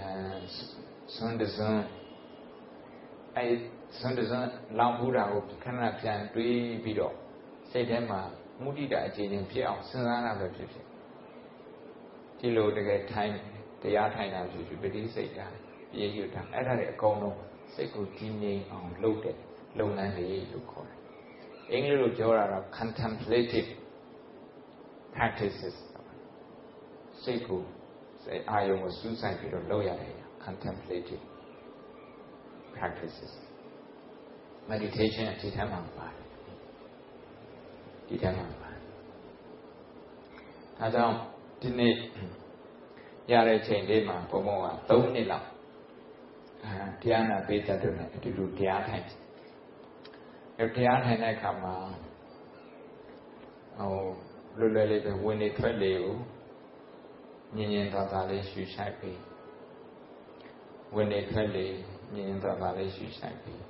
ဆွမ်းတစွန်းအဲဆွမ်းတစွန်းလောင်းဖို့တာကိုခန္ဓာပြန်တွေးပြီးတော့စိတ်ထဲမှာမုဒိတာအခြေအနေဖြစ်အောင်စဉ်းစားတာပဲဖြစ်ဖြစ်ဒီလိုတကယ်ထိုင်တရားထိုင်တာဖြစ်ဖြစ်ပဋိစိတ်တာပြေရတာအဲ့ဒါတွေအကုန်လုံးစိတ်ကိုကြီးငြိမ်အောင်လုပ်တဲ့လုပ်ငန်းတွေလို့ခေါ်တယ်အင်္ဂလိပ်လိုပြောတာတော့ contemplative practices စိတ်ကိုစိတ်အာယုံကိုစူးစိုက်ပြီးတော့လုပ်ရတယ် contemplative practices meditation ဒီထက်မှပါတယ်ဒီထက်မှပါတယ်ဒါကြောင့်ဒီနေ့ရတဲ့ချိန်လေးမှာဘုံဘုံက3နှစ်လောက်အာတရားနာပေးတတ်တယ်နဲ့အတူတူတရားထိုင်အဲတရားထိုင်တဲ့အခါမှာဟို လွယ်လွယ်လေးပဲဝင်နေထွက်လေကိုညင်ညင်သာသာလေးရှူရှိုက်ပြီးဝင်နေထွက်လေညင်ညင်သာသာလေးရှူရှိုက်ပြီး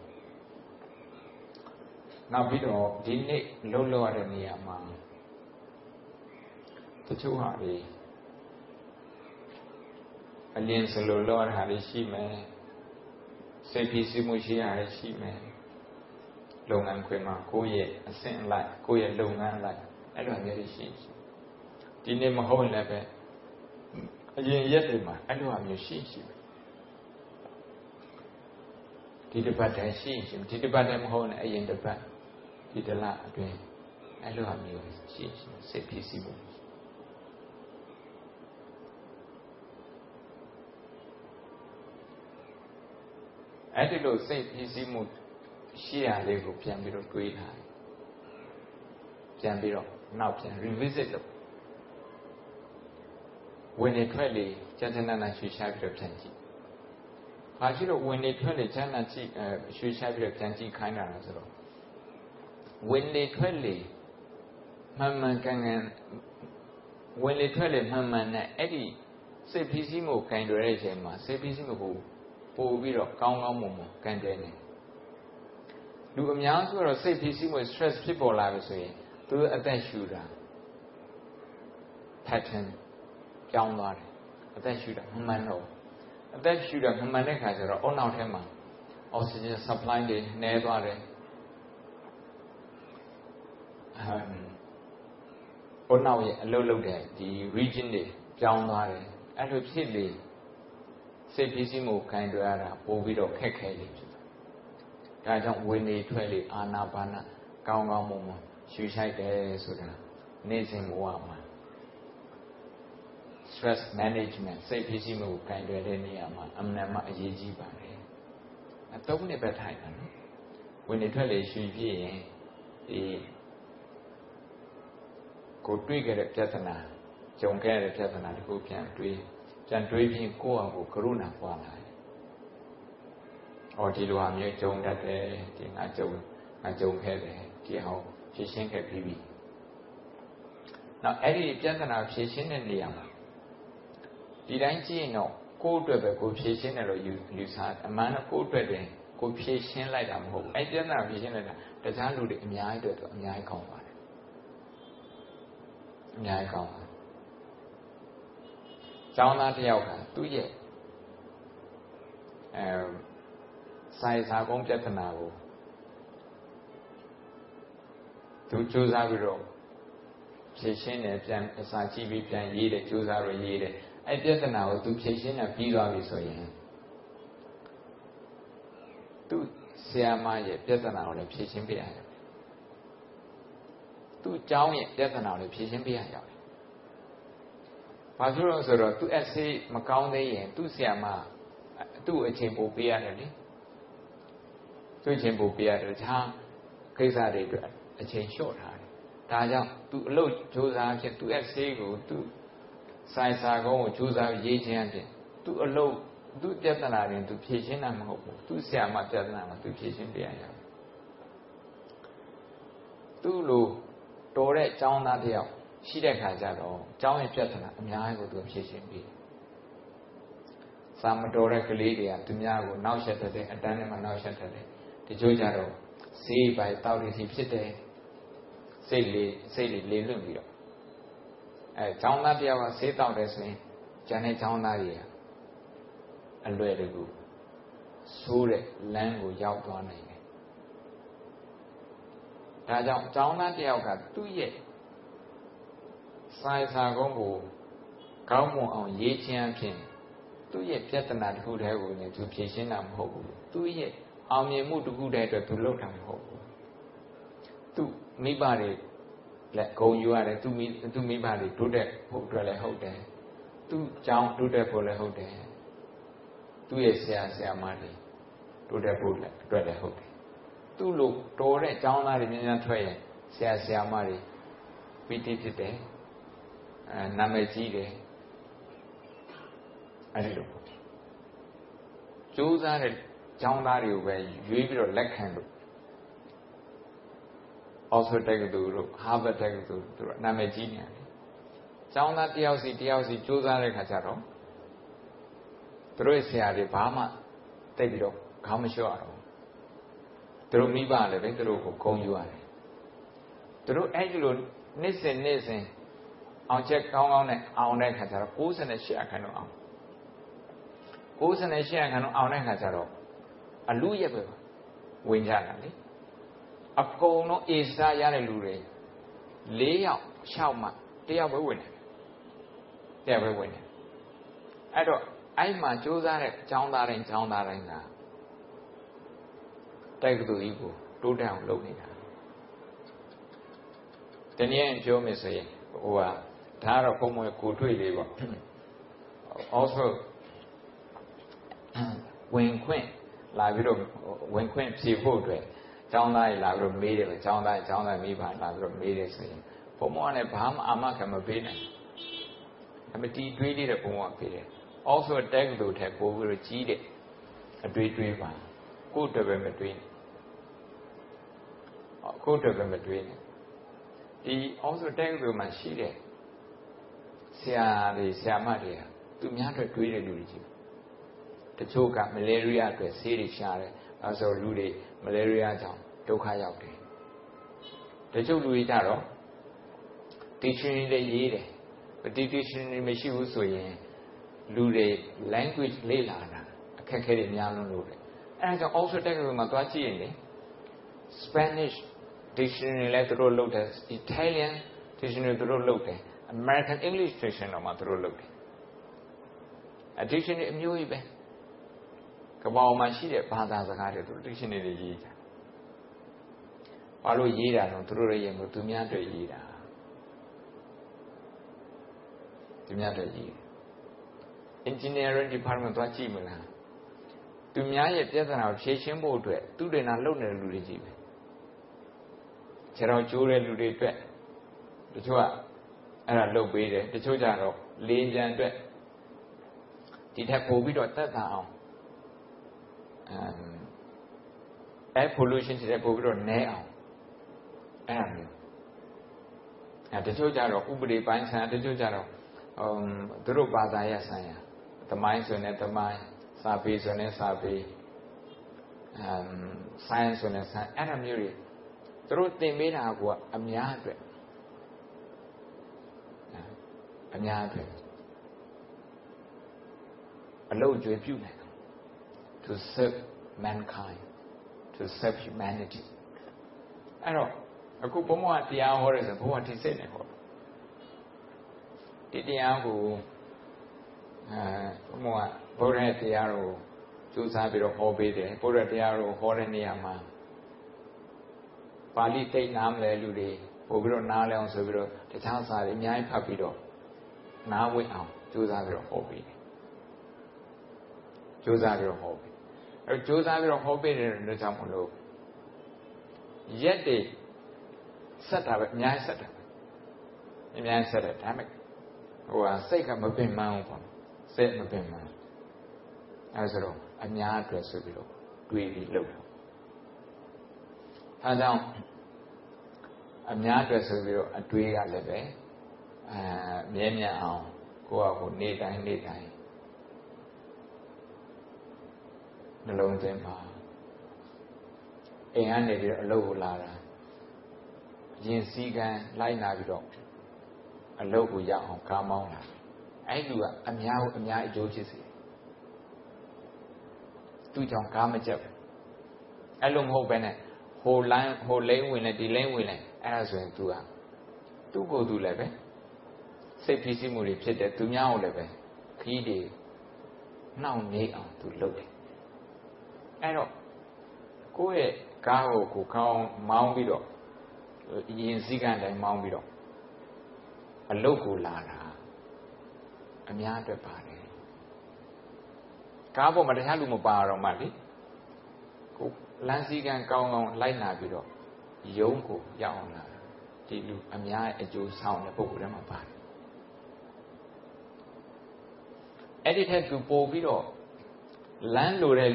နောက်ပြီးတော့ဒီနေ့လှုပ်လှုပ်ရတဲ့နေရာမှာတချို့ဟာတွေအလင်းစလိုလောရတာတွေရှိမယ်စိတ်ဖြစ်စီမှုရှိရတာရှိမယ်လုပ်ငန်းခွင်မှာကိုယ့်ရဲ့အဆင့်လိုက်ကိုယ့်ရဲ့လုပ်ငန်းလိုက် အဲ့လိုမျိုးရှိရှိဒီနေ့မဟုတ်လည်းပဲအရင်ရက်တွေမှာအဲ့လိုမျိုးရှိရှိဒီတစ်ပတ်တည်းရှိရှိဒီတစ်ပတ်တည်းမဟုတ်နဲ့အရင်တစ်ပတ်ဒီတလအတွင်းအဲ့လိုမျိုးရှိရှိစိတ်ဖြစ်စီမှုအဲ့ဒီလိုစိတ်ဖြစ်စီမှုရှိရလေးကိုပြန်ပြီးတော့တွေးထားပြန်ပြီးတော့ နောက်ပြန် revisit လုပ်ဝင်နေထွက်လေကျန်ကျန်နာရွှေရှားပြီးတော့ပြန်ကြည့်။ဘာရှိတော့ဝင်နေထွက်လေကျန်နာကြည့်အဲရွှေရှားပြီးတော့ပြန်ကြည့်ခိုင်းတာလားဆိုတော့ဝင်နေထွက်လေမှန်မှန်ကန်ကန်ဝင်လေထွက်လေမှန်မှန်နဲ့အဲ့ဒီစိတ်ဖိစီးမှုကင်တွယ်တဲ့အချိန်မှာစိတ်ဖိစီးမှုကိုပို့ပြီးတော့ကောင်းကောင်းမွန်မွန်ကင်တွယ်နေလူအများစုကတော့စိတ်ဖိစီးမှု stress ဖြစ်ပေါ်လာပြီဆိုရင် သူအသက်ရှူတာ pattern ကြောင်းသွားတယ်အသက်ရှူတာမမှန်တော့အသက်ရှူတာမမှန်တဲ့ခါကျတော့အုံနောက်ထဲမှာ oxygen supply တွေနည်းသွားတယ်အုံနောက်ရဲ့အလုပ်လုပ်တဲ့ဒီ region တွေကြောင်းသွားတယ်အဲ့လိုဖြစ်လေစိတ်ဖြစ်စီမှုခံကြရတာပို့ပြီးတော့ခက်ခဲလေဖြစ်တယ်ဒါကြောင့်ဝိနေထွက်လေအာနာပါနကောင်းကောင်းမွန်မွန် ရှူရှိုက်တယ်ဆိုတာနေ့စဉ်ဘဝမှာ stress management စိတ်ဖြစ်စီမှုကိုကင်တွယ်တဲ့နေရာမှာအမှန်မှအရေးကြီးပါတယ်။အသုံးနဲ့ပဲထိုင်တာနော်။ဝင်နေထွက်လေရှူပြည့်ရင်ဒီကိုတွေးခဲ့တဲ့ပြဿနာကြုံခဲ့တဲ့ပြဿနာတခုပြန်တွေးပြန်တွေးပြီးကိုယ့်အကိုကရုဏာပွားလာတယ်။အော်ဒီလိုအမျိုးကြုံတတ်တယ်ဒီငါကြုံငါကြုံခဲ့တယ်ဒီဟော ဖြည့်ရှင်းခဲ့ပြီးပြီ။နောက်အဲ့ဒီပြဿနာဖြည့်ရှင်းတဲ့နေရာမှာဒီတိုင်းကြည့်ရင်တော့ကိုယ့်အတွက်ပဲကိုဖြည့်ရှင်းတယ်လို့ယူယူဆအမှန်တော့ကိုယ့်အတွက်တင်ကိုဖြည့်ရှင်းလိုက်တာမဟုတ်ဘူးအဲ့ပြဿနာဖြည့်ရှင်းလိုက်တာတခြားလူတွေအများကြီးအတွက်တော့အများကြီးကောင်းပါတယ်အများကြီးကောင်းပါတယ်ကျောင်းသားတစ်ယောက်ကသူ့ရဲ့အဲဆိုင်စာကုန်းပြဿနာကို သူစူးစမ်းပြီးတော့ဖြည့်ရှင်းတယ်ပြန်အစာကြည့်ပြီးပြန်ရေးတယ်စူးစမ်းပြီးရေးတယ်အဲ့ပြဿနာကိုသူဖြေရှင်းတာပြီးသွားပြီဆိုရင်သူဆရာမရဲ့ပြဿနာကိုလည်းဖြေရှင်းပြရတယ်သူ့ကျောင်းရဲ့ပြဿနာကိုလည်းဖြေရှင်းပြရရတယ်ဘာလို့လဲဆိုတော့သူအဆေးမကောင်းသေးရင်သူ့ဆရာမသူ့အချိန်ပိုပေးရတယ်လေသူ့အချိန်ပိုပေးရတယ်ဒါကိစ္စတွေအတွက်အ ချိန်လျှော့ထားတယ်ဒါကြောင့်သူအလုပ်ကြိုးစားဖြစ်သူအဆေးကိုသူဆိုင်စာကုန်းကိုကြိုးစားရေးခြင်းအပြင်သူအလုပ်သူပြဿနာတွေသူဖြေရှင်းတာမဟုတ်ဘူးသူဆရာမပြဿနာမှာသူဖြေရှင်းပြရရသူ့လိုတော်တဲ့ចောင်းသားတယောက်ရှိတဲ့ခါကျတော့ចောင်းရဲ့ပြဿနာအများကြီးကိုသူဖြေရှင်းပြီးစာမတော်တဲ့ကလေးတွေကသူများကိုနောက်ဆက်တဲ့အတန်းနဲ့မှနောက်ဆက်တဲ့တချို့ကြတော့စေးပိုင်တောက်ရည်ဖြစ်တယ် စိတ်လေးစိတ်လေးလေလွင့်ပြီးတော့အဲဈောင်းသားတယောက်ကဆေးတောက်တယ်ဆိုရင်ကျန်တဲ့ဈောင်းသားတွေကအလွယ်တကူဆိုးတဲ့လမ်းကိုရောက်သွားနိုင်တယ်ဒါကြောင့်ဈောင်းသားတယောက်ကသူ့ရဲ့စာစာကုန်းကိုကောင်းမွန်အောင်ရေးခြင်းအဖြစ်သူ့ရဲ့ပြဿနာတစ်ခုတည်းကိုလည်းသူဖြေရှင်းတာမဟုတ်ဘူးသူ့ရဲ့အောင်မြင်မှုတစ်ခုတည်းအတွက်သူလုပ်တာမဟုတ်ဘူး မိဘတွေလက်ဂုံယူရတယ်သူမိသူမိဘတွေတိုးတက်ဖို့အတွက်လည်းဟုတ်တယ်သူကြောင်းတိုးတက်ဖို့လည်းဟုတ်တယ်သူ့ရဲ့ဆရာဆရာမတွေတိုးတက်ဖို့လည်းအတွက်လည်းဟုတ်တယ်သူ့လိုတော်တဲ့ကျောင်းသားတွေများများထွက်ရင်ဆရာဆရာမတွေပီတိဖြစ်တယ်အဲနာမည်ကြီးတယ်အဲဒီလိုကြိုးစားတဲ့ကျောင်းသားတွေကိုပဲရွေးပြီးတော့လက်ခံလို့ Oxford တက္ကသိုလ်တို့ Harvard တက္ကသိုလ်တို့နာမည်ကြီးနေတယ်။ကျောင်းသားတယောက်စီတယောက်စီစူးစမ်းတဲ့ခါကျတော့သူတို့ဆရာတွေဘာမှတိတ်ပြီးတော့ခေါင်းမလျှော့ရတော့ဘူး။သူတို့မိဘလည်းပဲသူတို့ကိုဂုဏ်ယူရတယ်။သူတို့အဲ့ဒီလိုနေ့စဉ်နေ့စဉ်အောင်ချက်ကောင်းကောင်းနဲ့အောင်တဲ့ခါကျတော့68အခန်းတော့အောင်68အခန်းတော့အောင်တဲ့ခါကျတော့အလူရက်ပဲဝင်ကြတာလေ။ အကုန်လုံးအေစာရတဲ့လူတွေ၄ယောက်၆မှတယောက်ပဲဝင်တယ်တယောက်ပဲဝင်တယ်အဲ့တော့အဲ့မှာစူးစမ်းတဲ့အကြောင်းသားတိုင်းအကြောင်းသားတိုင်းကတိုက်ကတူကြီးကိုတိုးတက်အောင်လုပ်နေတာတနည်းပြောမယ်ဆိုရင်ဟိုကဒါကတော့ပုံမွေကိုတွေ့လေးပေါ့ also ဝင်ခွင့်လာပြီးတော့ဝင်ခွင့်ဖြေဖို့အတွက် ကျောင်းသားတွေလာပြီးတော့မေးတယ်ပဲကျောင်းသားကျောင်းသားမိဘလာပြီးတော့မေးတယ်ဆိုရင်ဘုံမောကလည်းဘာမှအာမခံမပေးနိုင်အမတီတွေးလေးတဲ့ဘုံမောကပေးတယ် also တက်လို့ထက်ပို့ပြီးတော့ကြီးတဲ့အတွေးတွေးပါကိုယ့်အတွက်ပဲမတွေးနဲ့ကိုယ့်အတွက်ပဲမတွေးနဲ့ဒီ also တက်လို့မှရှိတဲ့ဆရာတွေဆရာမတွေကသူများတွေတွေးတဲ့လူတွေကြီးတချို့ကမလဲရီးယားအတွက်ဆေးတွေရှာတယ်အဲဆိုလူတွေ မလဲရီးယားကြောင့်ဒုက္ခရောက်တယ်တချို့လူတွေကြတော့ dictionary တွေရေးတယ်ဒီ dictionary မရှိဘူးဆိုရင်လူတွေ language လေ့လာတာအခက်အခဲတွေများလွန်းလို့တယ်အဲဒါကြောင့် Oxford တက္ကသိုလ်မှာသွားကြည့်ရင်လေ Spanish dictionary လည်းသူတို့လုပ်တယ် Italian dictionary သူတို့လုပ်တယ် American English dictionary တော့မှသူတို့လုပ်တယ် dictionary အမျိုးကြီးပဲ ကမ္ဘာမှာရှိတဲ့ဘာသာစကားတွေသူတို့ dictionary တွေရေးတာဘာလို့ရေးတာတော့သူတို့ရဲ့ရင်ကိုသူများတွေရေးတာသူများတွေရေး engineering department သွားကြည့်မလားသူများရဲ့ပြဿနာကိုဖြေရှင်းဖို့အတွက်သူတွေနာလုပ်နေတဲ့လူတွေကြီးပဲခြေတော်ကျိုးတဲ့လူတွေအတွက်တချို့ကအဲ့ဒါလုပ်ပေးတယ်တချို့ကြတော့လေကြံအတွက်ဒီထက်ပိုပြီးတော့တက်တာအောင် အဲ air pollution တွေပိုပြီးတော့နည်းအောင်အဲ့ဒါမျိုးအဲတချို့ကြတော့ဥပဒေပိုင်းဆိုင်တချို့ကြတော့အမ်သူတို့ဘာသာရပ်ဆိုင်ရာသမိုင်းဆိုရင်သမိုင်းစာပေဆိုရင်စာပေအမ် science ဆိုရင် science အဲ့ဒါမျိုးတွေသူတို့သင်ပေးတာကအများအတွက်အများအတွက်အလုပ်ကြွေးပြုနိုင် to serve mankind to serve humanity အဲ့တော့အခုဘုံဘဝတရားဟောရဲဆိုဘုံဘဝဒီစိတ်နဲ့ဟောဒီတရားကိုအဲဘုံဘဝဘုရားတရားကိုစူးစမ်းပြီးတော့ဟောပေးတယ်ဘုရားတရားကိုဟောတဲ့နေရာမှာပါဠိတိတ်နားမလဲလူတွေပို့ပြီးတော့နားလဲအောင်ဆိုပြီးတော့တခြားစာတွေအများကြီးဖတ်ပြီးတော့နားဝင်အောင်စူးစမ်းပြီးတော့ဟောပေးတယ်စူးစမ်းပြီးတော့ဟောပေး အဲစူးစမ်းပြီးတော့ဟောပေးတဲ့အတွက်ကြောင့်မလို့ရက်တွေဆက်တာပဲအများကြီးဆက်တာအများကြီးဆက်တယ်ဒါပေမဲ့ဟိုဟာစိတ်ကမပင်ပန်းဘူးပေါ့စိတ်မပင်ပန်းအဲဆိုတော့အများအတွက်ဆိုပြီးတော့တွေးပြီးလုပ်တယ်အဲကြောင့်အများအတွက်ဆိုပြီးတော့အတွေးကလည်းပဲအဲမြဲမြံအောင်ကိုယ့်အကိုနေတိုင်းနေတိုင်း နှလုံးသွင်းပါအိမ်ကနေပြီးတော့အလုပ်ကိုလာတာရင်စည်းကမ်းလိုက်နာပြီးတော့အလုပ်ကိုရအောင်ကားမောင်းလာအဲ့လူကအများကိုအများအကျိုးဖြစ်စေသူကြောင့်ကားမကြက်ဘူးအဲ့လိုမဟုတ်ပဲနဲ့ဟိုလိုင်းဟိုလိမ့်ဝင်လဲဒီလိမ့်ဝင်လဲအဲ့ဒါဆိုရင် तू ကသူ့ကိုယ်သူလည်းပဲစိတ်ဖြစ်စီမှုတွေဖြစ်တယ်သူများကိုလည်းပဲခီးတွေနှောင့်နေအောင် तू လုပ်တယ် အဲ့တော့ကိုယ့်ရဲ့ကားကိုကိုကောင်းမောင်းပြီးတော့ရင်စည်းကမ်းတိုင်းမောင်းပြီးတော့အလုတ်ကိုလာတာအများအတွက်ပါတယ်ကားပေါ်မှာတခြားလူမပါတော့မှလေကိုလမ်းစည်းကမ်းကောင်းကောင်းလိုက်နာပြီးတော့ယုံကိုရောက်အောင်လာဒီလူအများအကျိုးဆောင်တဲ့ပုဂ္ဂိုလ်တွေမှာပါတယ်အဲ့ဒီထက်သူပို့ပြီးတော့ လမ်းလိုတဲ့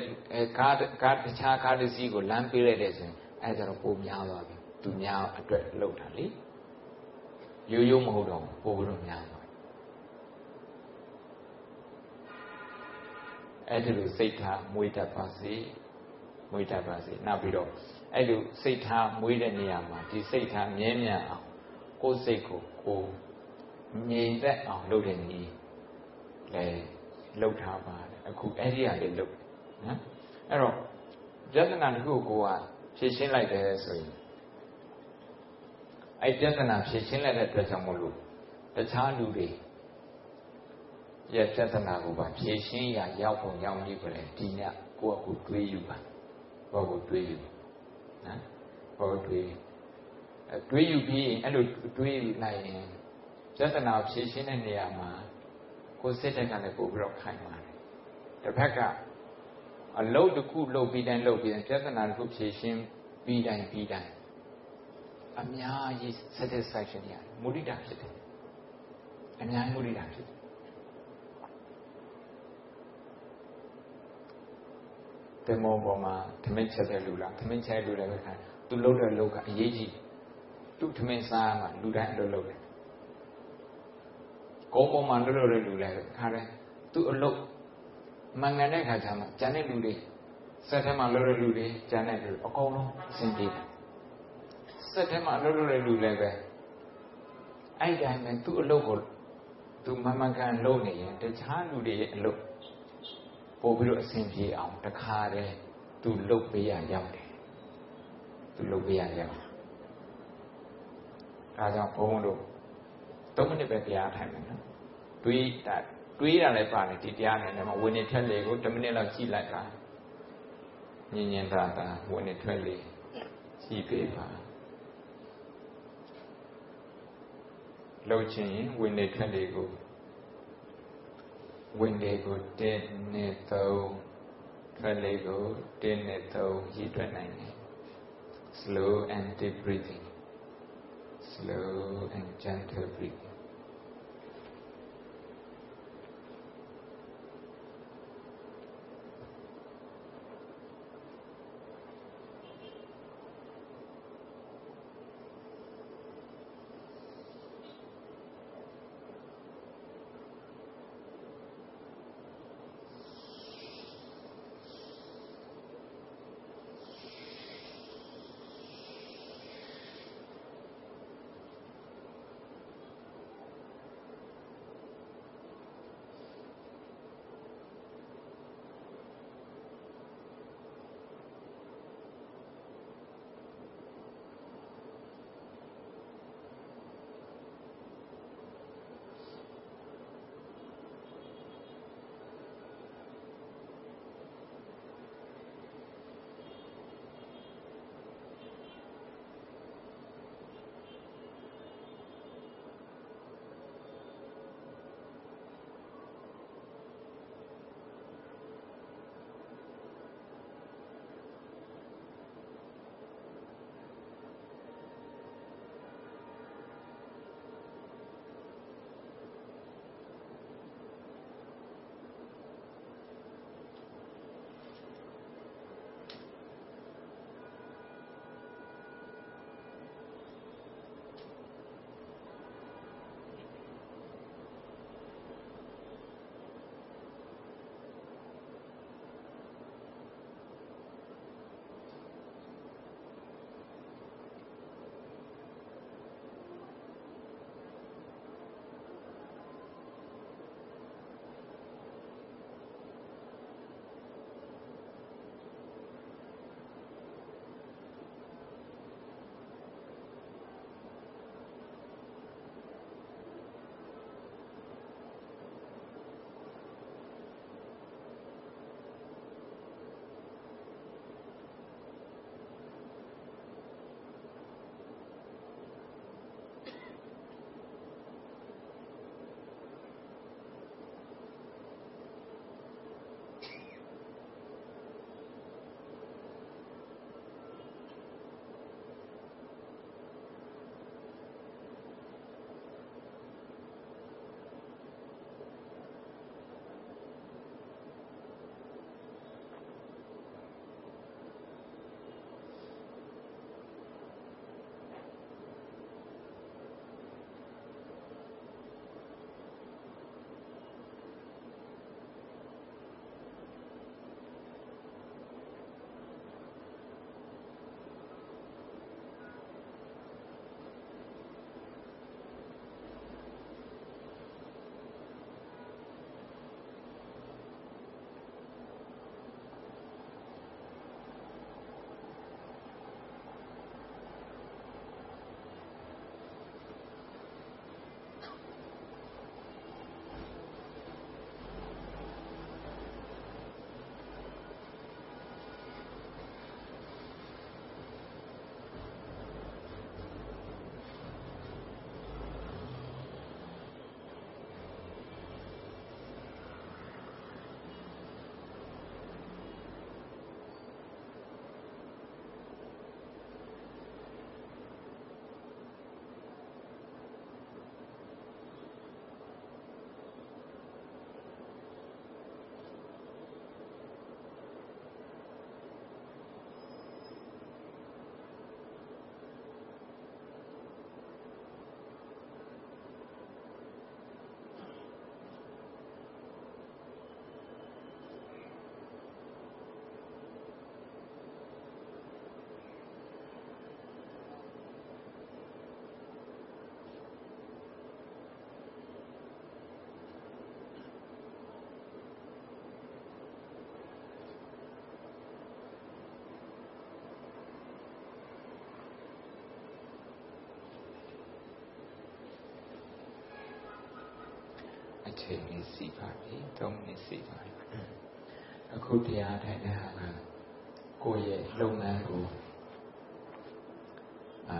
ကားကားတခြားကားတစ်စီးကိုလမ်းပေးလိုက်တဲ့ဆိုရင်အဲ့ဒါတော့ပိုများသွားပြီသူများအတွက်လောက်တာလေရိုးရိုးမဟုတ်တော့ပိုပြီးတော့များသွားအဲ့ဒီလိုစိတ်ထားမွေးတတ်ပါစေမွေးတတ်ပါစေနောက်ပြီးတော့အဲ့လိုစိတ်ထားမွေးတဲ့နေရာမှာဒီစိတ်ထားမြဲမြံအောင်ကိုယ်စိတ်ကိုကိုငြိမ်သက်အောင်လုပ်တဲ့နည်းလဲလှုပ်ထားပါတယ် အခုအဲ့ဒီဟာလေးလှုပ်နော်အဲ့တော့ပြဿနာတစ်ခုကိုကဖြေရှင်းလိုက်တယ်ဆိုရင်အဲ့ပြဿနာဖြေရှင်းလိုက်တဲ့အတွက်ကြောင့်မို့လို့တခြားလူတွေရဲ့ပြဿနာကိုပါဖြေရှင်းရရောက်ပုံရောက်နည်းကိုလည်းဒီညကိုယ့်အကူတွေးယူပါကိုယ့်ကိုတွေးယူနော်ကိုယ့်တွေးတွေးယူပြီးအဲ့လိုတွေးယူလိုက်ရင်ပြဿနာဖြေရှင်းတဲ့နေရာမှာကိုယ်စိတ်တက်ကလည်းပို့ပြီးတော့ခိုင်ပါ တယ်တစ်ဖက်ကအလုတ်တစ်ခုလုပ်ပြီးတိုင်းလုပ်ပြီးတိုင်းပြဿနာတစ်ခုဖြေရှင်းပြီးတိုင်းပြီးတိုင်းအများကြီး satisfaction ရတယ်မုဒိတာဖြစ်တယ်အများကြီးမုဒိတာဖြစ်တယ်တေမောပေါ်မှာသမင်းချက်တဲ့လူလားသမင်းချက်လူလည်းပဲခံသူလှုပ်တဲ့လှုပ်ကအရေးကြီးသူသမင်းစားမှာလူတိုင်းအလုပ်လုပ်တယ်ကောပေါ်မှာလွတ်လွတ်တဲ့လူလည်းခါတယ်သူ့အလုပ် မှန်ကန်တဲ့ခါကျမှကျန်တဲ့လူတွေစက်ထဲမှာလွတ်လွတ်လူတွေကျန်တဲ့လူအကုန်လုံးအဆင်ပြေတယ်စက်ထဲမှာလွတ်လွတ်တဲ့လူလည်းပဲအဲ့တိုင်းပဲသူ့အလုပ်ကိုသူမမှန်ကန်လုပ်နေရင်တခြားလူတွေရဲ့အလုပ်ပို့ပြီးတော့အဆင်ပြေအောင်တခါတည်းသူလုပ်ပေးရရောက်တယ်သူလုပ်ပေးရရောက်ဒါကြောင့်ဘုန်းတို့3မိနစ်ပဲတရားထိုင်မယ်နော်တွေးတာ တွေးတာလည်းပါတယ်ဒီတရားနဲ့လည်းမဝင်နေထက်လေကို10မိနစ်လောက်ကြည့်လိုက်ပါညင်ညင်သာသာဝင်နေထွက်လေကြည့်ပေးပါလှုပ်ခြင်းဝင်နေထွက်လေကိုဝင်လေကို1နဲ့3ထွက်လေကို1နဲ့3ရည်တွက်နိုင်တယ် slow and deep breathing slow and gentle breathing ချိန်လေးစီပါပြီ3မိနစ်စီပါပြီအခုတရားထိုင်တဲ့ဟာကကိုယ့်ရဲ့လုပ်ငန်းကိုအာ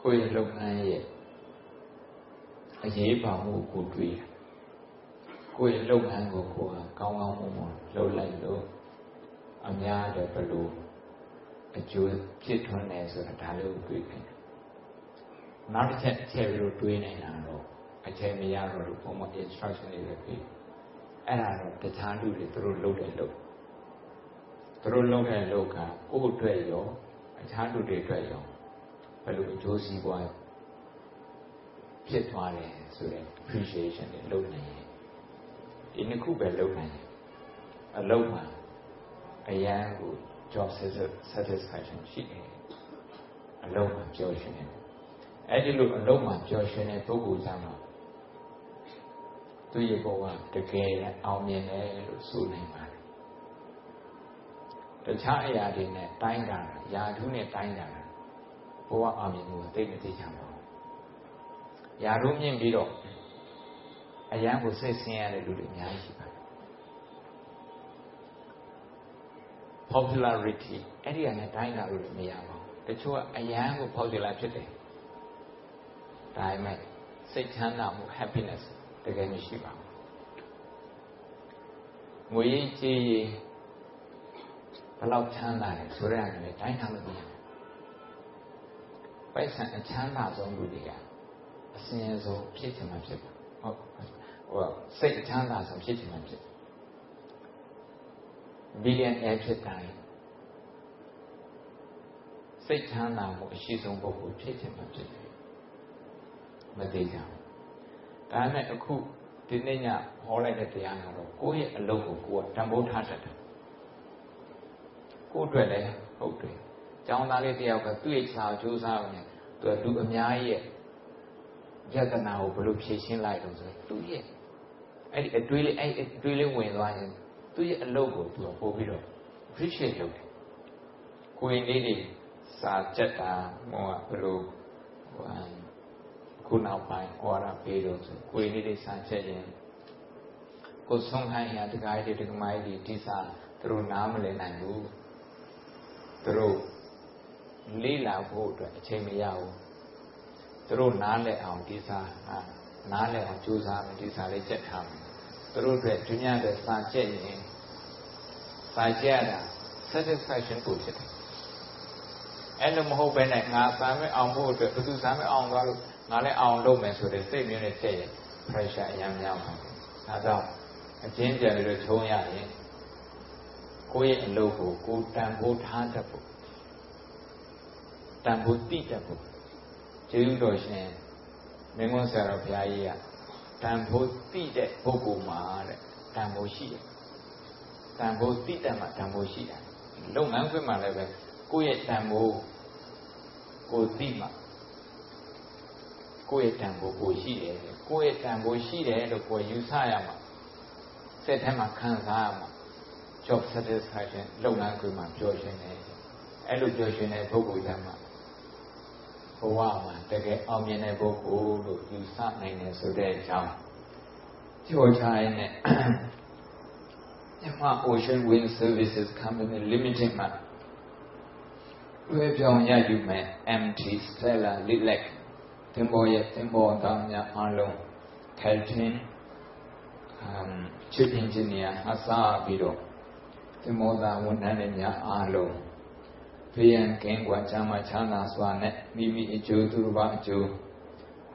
ကိုယ့်ရဲ့လုပ်ငန်းရဲ့အရေးပါမှုကိုတွေ့တယ်ကိုယ့်ရဲ့လုပ်ငန်းကိုကိုယ်ကကောင်းကောင်းမွန်မွန်လုပ်လိုက်လို့အများတဲ့ဘလို့အကျိုးဖြစ်ထွန်းတယ်ဆိုတာဒါလေးကိုတွေ့ခဲ့နောက်တစ်ချက်ထည့်ပြီးတော့တွေးနေတာတော့ အချိန်မရတော့လို့ဘုံမ instruction တွေပဲပြီးအဲ့ဒါတော့တခြားလူတွေသူတို့လုပ်တယ်လို့သူတို့လုပ်တဲ့လောကကိုယ့်အတွက်ရောအခြားလူတွေအတွက်ရောဘယ်လိုအကျိုးစီးပွားဖြစ်သွားတယ်ဆိုတဲ့ appreciation တွေလုပ်နိုင်ရင်ဒီနှစ်ခုပဲလုပ်နိုင်တယ်အလုံးမှာအရန်ကို job satisfaction ရှိတယ်အလုံးမှာပျော်ရွှင်တယ်အဲ့ဒီလိုအလုံးမှာပျော်ရွှင်တဲ့ပုဂ္ဂိုလ်သားမှာ သူရဲ့ဘဝတကယ်အောင်မြင်တယ်လို့ဆိုနိုင်ပါတယ်တခြားအရာတွေနဲ့တိုင်းတာယာထုနဲ့တိုင်းတာဘဝအောင်မြင်မှုသိမသိချင်ပါဘူးယာထုမြင့်ပြီးတော့အရန်ကိုစိတ်ဆင်းရတဲ့လူတွေအများကြီးရှိပါတယ် popularity အဲ့ဒီကနေတိုင်းတာလို့မရပါဘူးတချို့ကအရန်ကို popular ဖြစ်တယ်ဒါပေမဲ့စိတ်ချမ်းသာမှု happiness တကယ်မရှိပါဘူးငွေရေးကြေးရေးဘယ်လောက်ချမ်းသာတယ်ဆိုတဲ့အတိုင်းတိုင်းထားလို့မရဘူးပိုက်ဆံအချမ်းသာဆုံးလူတွေကအစင်းဆုံးဖြစ်ချင်မှဖြစ်ပါဟုတ်ဟိုစိတ်အချမ်းသာဆုံးဖြစ်ချင်မှဖြစ်ဘီလီယံအဲဖြစ်တိုင်းစိတ်ချမ်းသာမှုအရှိဆုံးပုဂ္ဂိုလ်ဖြစ်ချင်မှဖြစ်တယ်မသေးကြဘူး ဒါနဲ့အခုဒီနေ့ညဟောလိုက်တဲ့တရားကတော့ကိုယ့်ရဲ့အလုပ်ကိုကိုယ်ကတန်ဖိုးထားတတ်တယ်ကိုယ့်အတွက်လည်းဟုတ်တယ်ကျောင်းသားလေးတယောက်ကသူ့ရဲ့စာကြိုးစားအောင်သူကလူအများကြီးရဲ့ယတနာကိုဘယ်လိုဖြေရှင်းလိုက်လို့ဆိုသူ့ရဲ့အဲ့ဒီအတွေးလေးအဲ့အတွေးလေးဝင်သွားရင်သူ့ရဲ့အလုပ်ကိုသူကပို့ပြီးတော့ appreciate လုပ်တယ်ကိုယ်လေးတွေစာကြက်တာဟိုကဘယ်လိုဟို ခုနောက်ပိုင်းဟောတာပေးတော့ဆိုကိုယ်လေးတွေစာချက်ရင်ကိုဆုံးခိုင်းရတကားကြီးတကမားကြီးဒီစာသူတို့နားမလည်နိုင်ဘူးသူတို့လေးလာဖို့အတွက်အချိန်မရဘူးသူတို့နားလည်အောင်ဒီစာနားလည်အောင်ကြိုးစားမယ်ဒီစာလေးကြက်ထားမယ်သူတို့အတွက်ဒုညတဲ့စာကြက်ရင်စာကြက်ရတာ satisfaction ကိုဖြစ်တယ်အဲ့လိုမဟုတ်ဘဲနဲ့ငါစာမဲ့အောင်ဖို့အတွက်ဘယ်သူစာမဲ့အောင်သွားလို့ ငါလည်းအောင်လုပ်မယ်ဆိုတဲ့စိတ်မျိုးနဲ့ချက်ရင် pressure အများများပါဒါကြောင့်အချင်းပြန်ပြီးတော့ချုံရရင်ကိုယ့်ရဲ့အလုပ်ကိုကိုယ်တန်ဖိုးထားတတ်ဖို့တန်ဖိုးတိတတ်ဖို့ကျေးဇူးတော်ရှင်မင်းကွန်းဆရာတော်ဘုရားကြီးကတန်ဖိုးတိတဲ့ပုဂ္ဂိုလ်မှာတဲ့တန်ဖိုးရှိတယ်တန်ဖိုးတိတတ်မှတန်ဖိုးရှိတယ်လုပ်ငန်းခွင်မှာလည်းပဲကိုယ့်ရဲ့တန်ဖိုးကိုသိမှ ကိုယ့်ရဲ့တန်ဖိုးကိုရှိတယ်ကိုယ့်ရဲ့တန်ဖိုးရှိတယ်လို့ကိုယ်ယူဆရမှာစိတ်ထဲမှာခံစားရမှာ job satisfaction လုပ်ငန်းခွင်မှာပျော်ရွှင်တယ်အဲ့လိုပျော်ရွှင်တဲ့ပုဂ္ဂိုလ်တမ်းမှာဘဝမှာတကယ်အောင်မြင်တဲ့ပုဂ္ဂိုလ်လို့ယူဆနိုင်တယ်ဆိုတဲ့အကြောင်းပြောချင်တဲ့မြန်မာ Ocean Wind Services Company Limited မှာလွှဲပြောင်းရယူမဲ့ MT Stella Lilac သင်္ဘောရဲ့သင်္ဘောသားများအားလုံး Captain um chief engineer အစားပြီးတော့သင်္ဘောသားဝန်ထမ်းတွေများအားလုံးဖေးရန်ကင်းကွာချမ်းသာချမ်းသာစွာနဲ့မိမိအကျိုးသူတစ်ပါးအကျိုး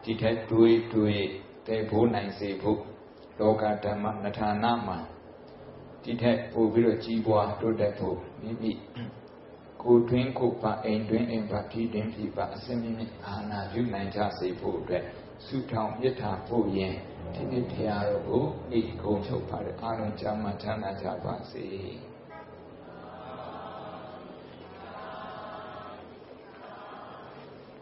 ဒီထက်တွေးတွေးတည်ဖို့နိုင်စေဖို့လောကဓမ္မနထာနာမှာဒီထက်ပို့ပြီးတော့ကြီးပွားတိုးတက်ဖို့မိမိ ကိုတွင်းကိုပါအိမ်တွင်းအိမ်ပါဒီတွင်ဒီပါအစင်းမြင့်အာနာပြုနိုင်ကြစေဖို့အတွက်ဆုထောင်မြတ်တာဖို့ရင်ဒီနေ့တရားတော်ကိုဤကုံချုပ်ပါတဲ့အာရုံကြမ်းမှချမ်းသာကြပါစေ။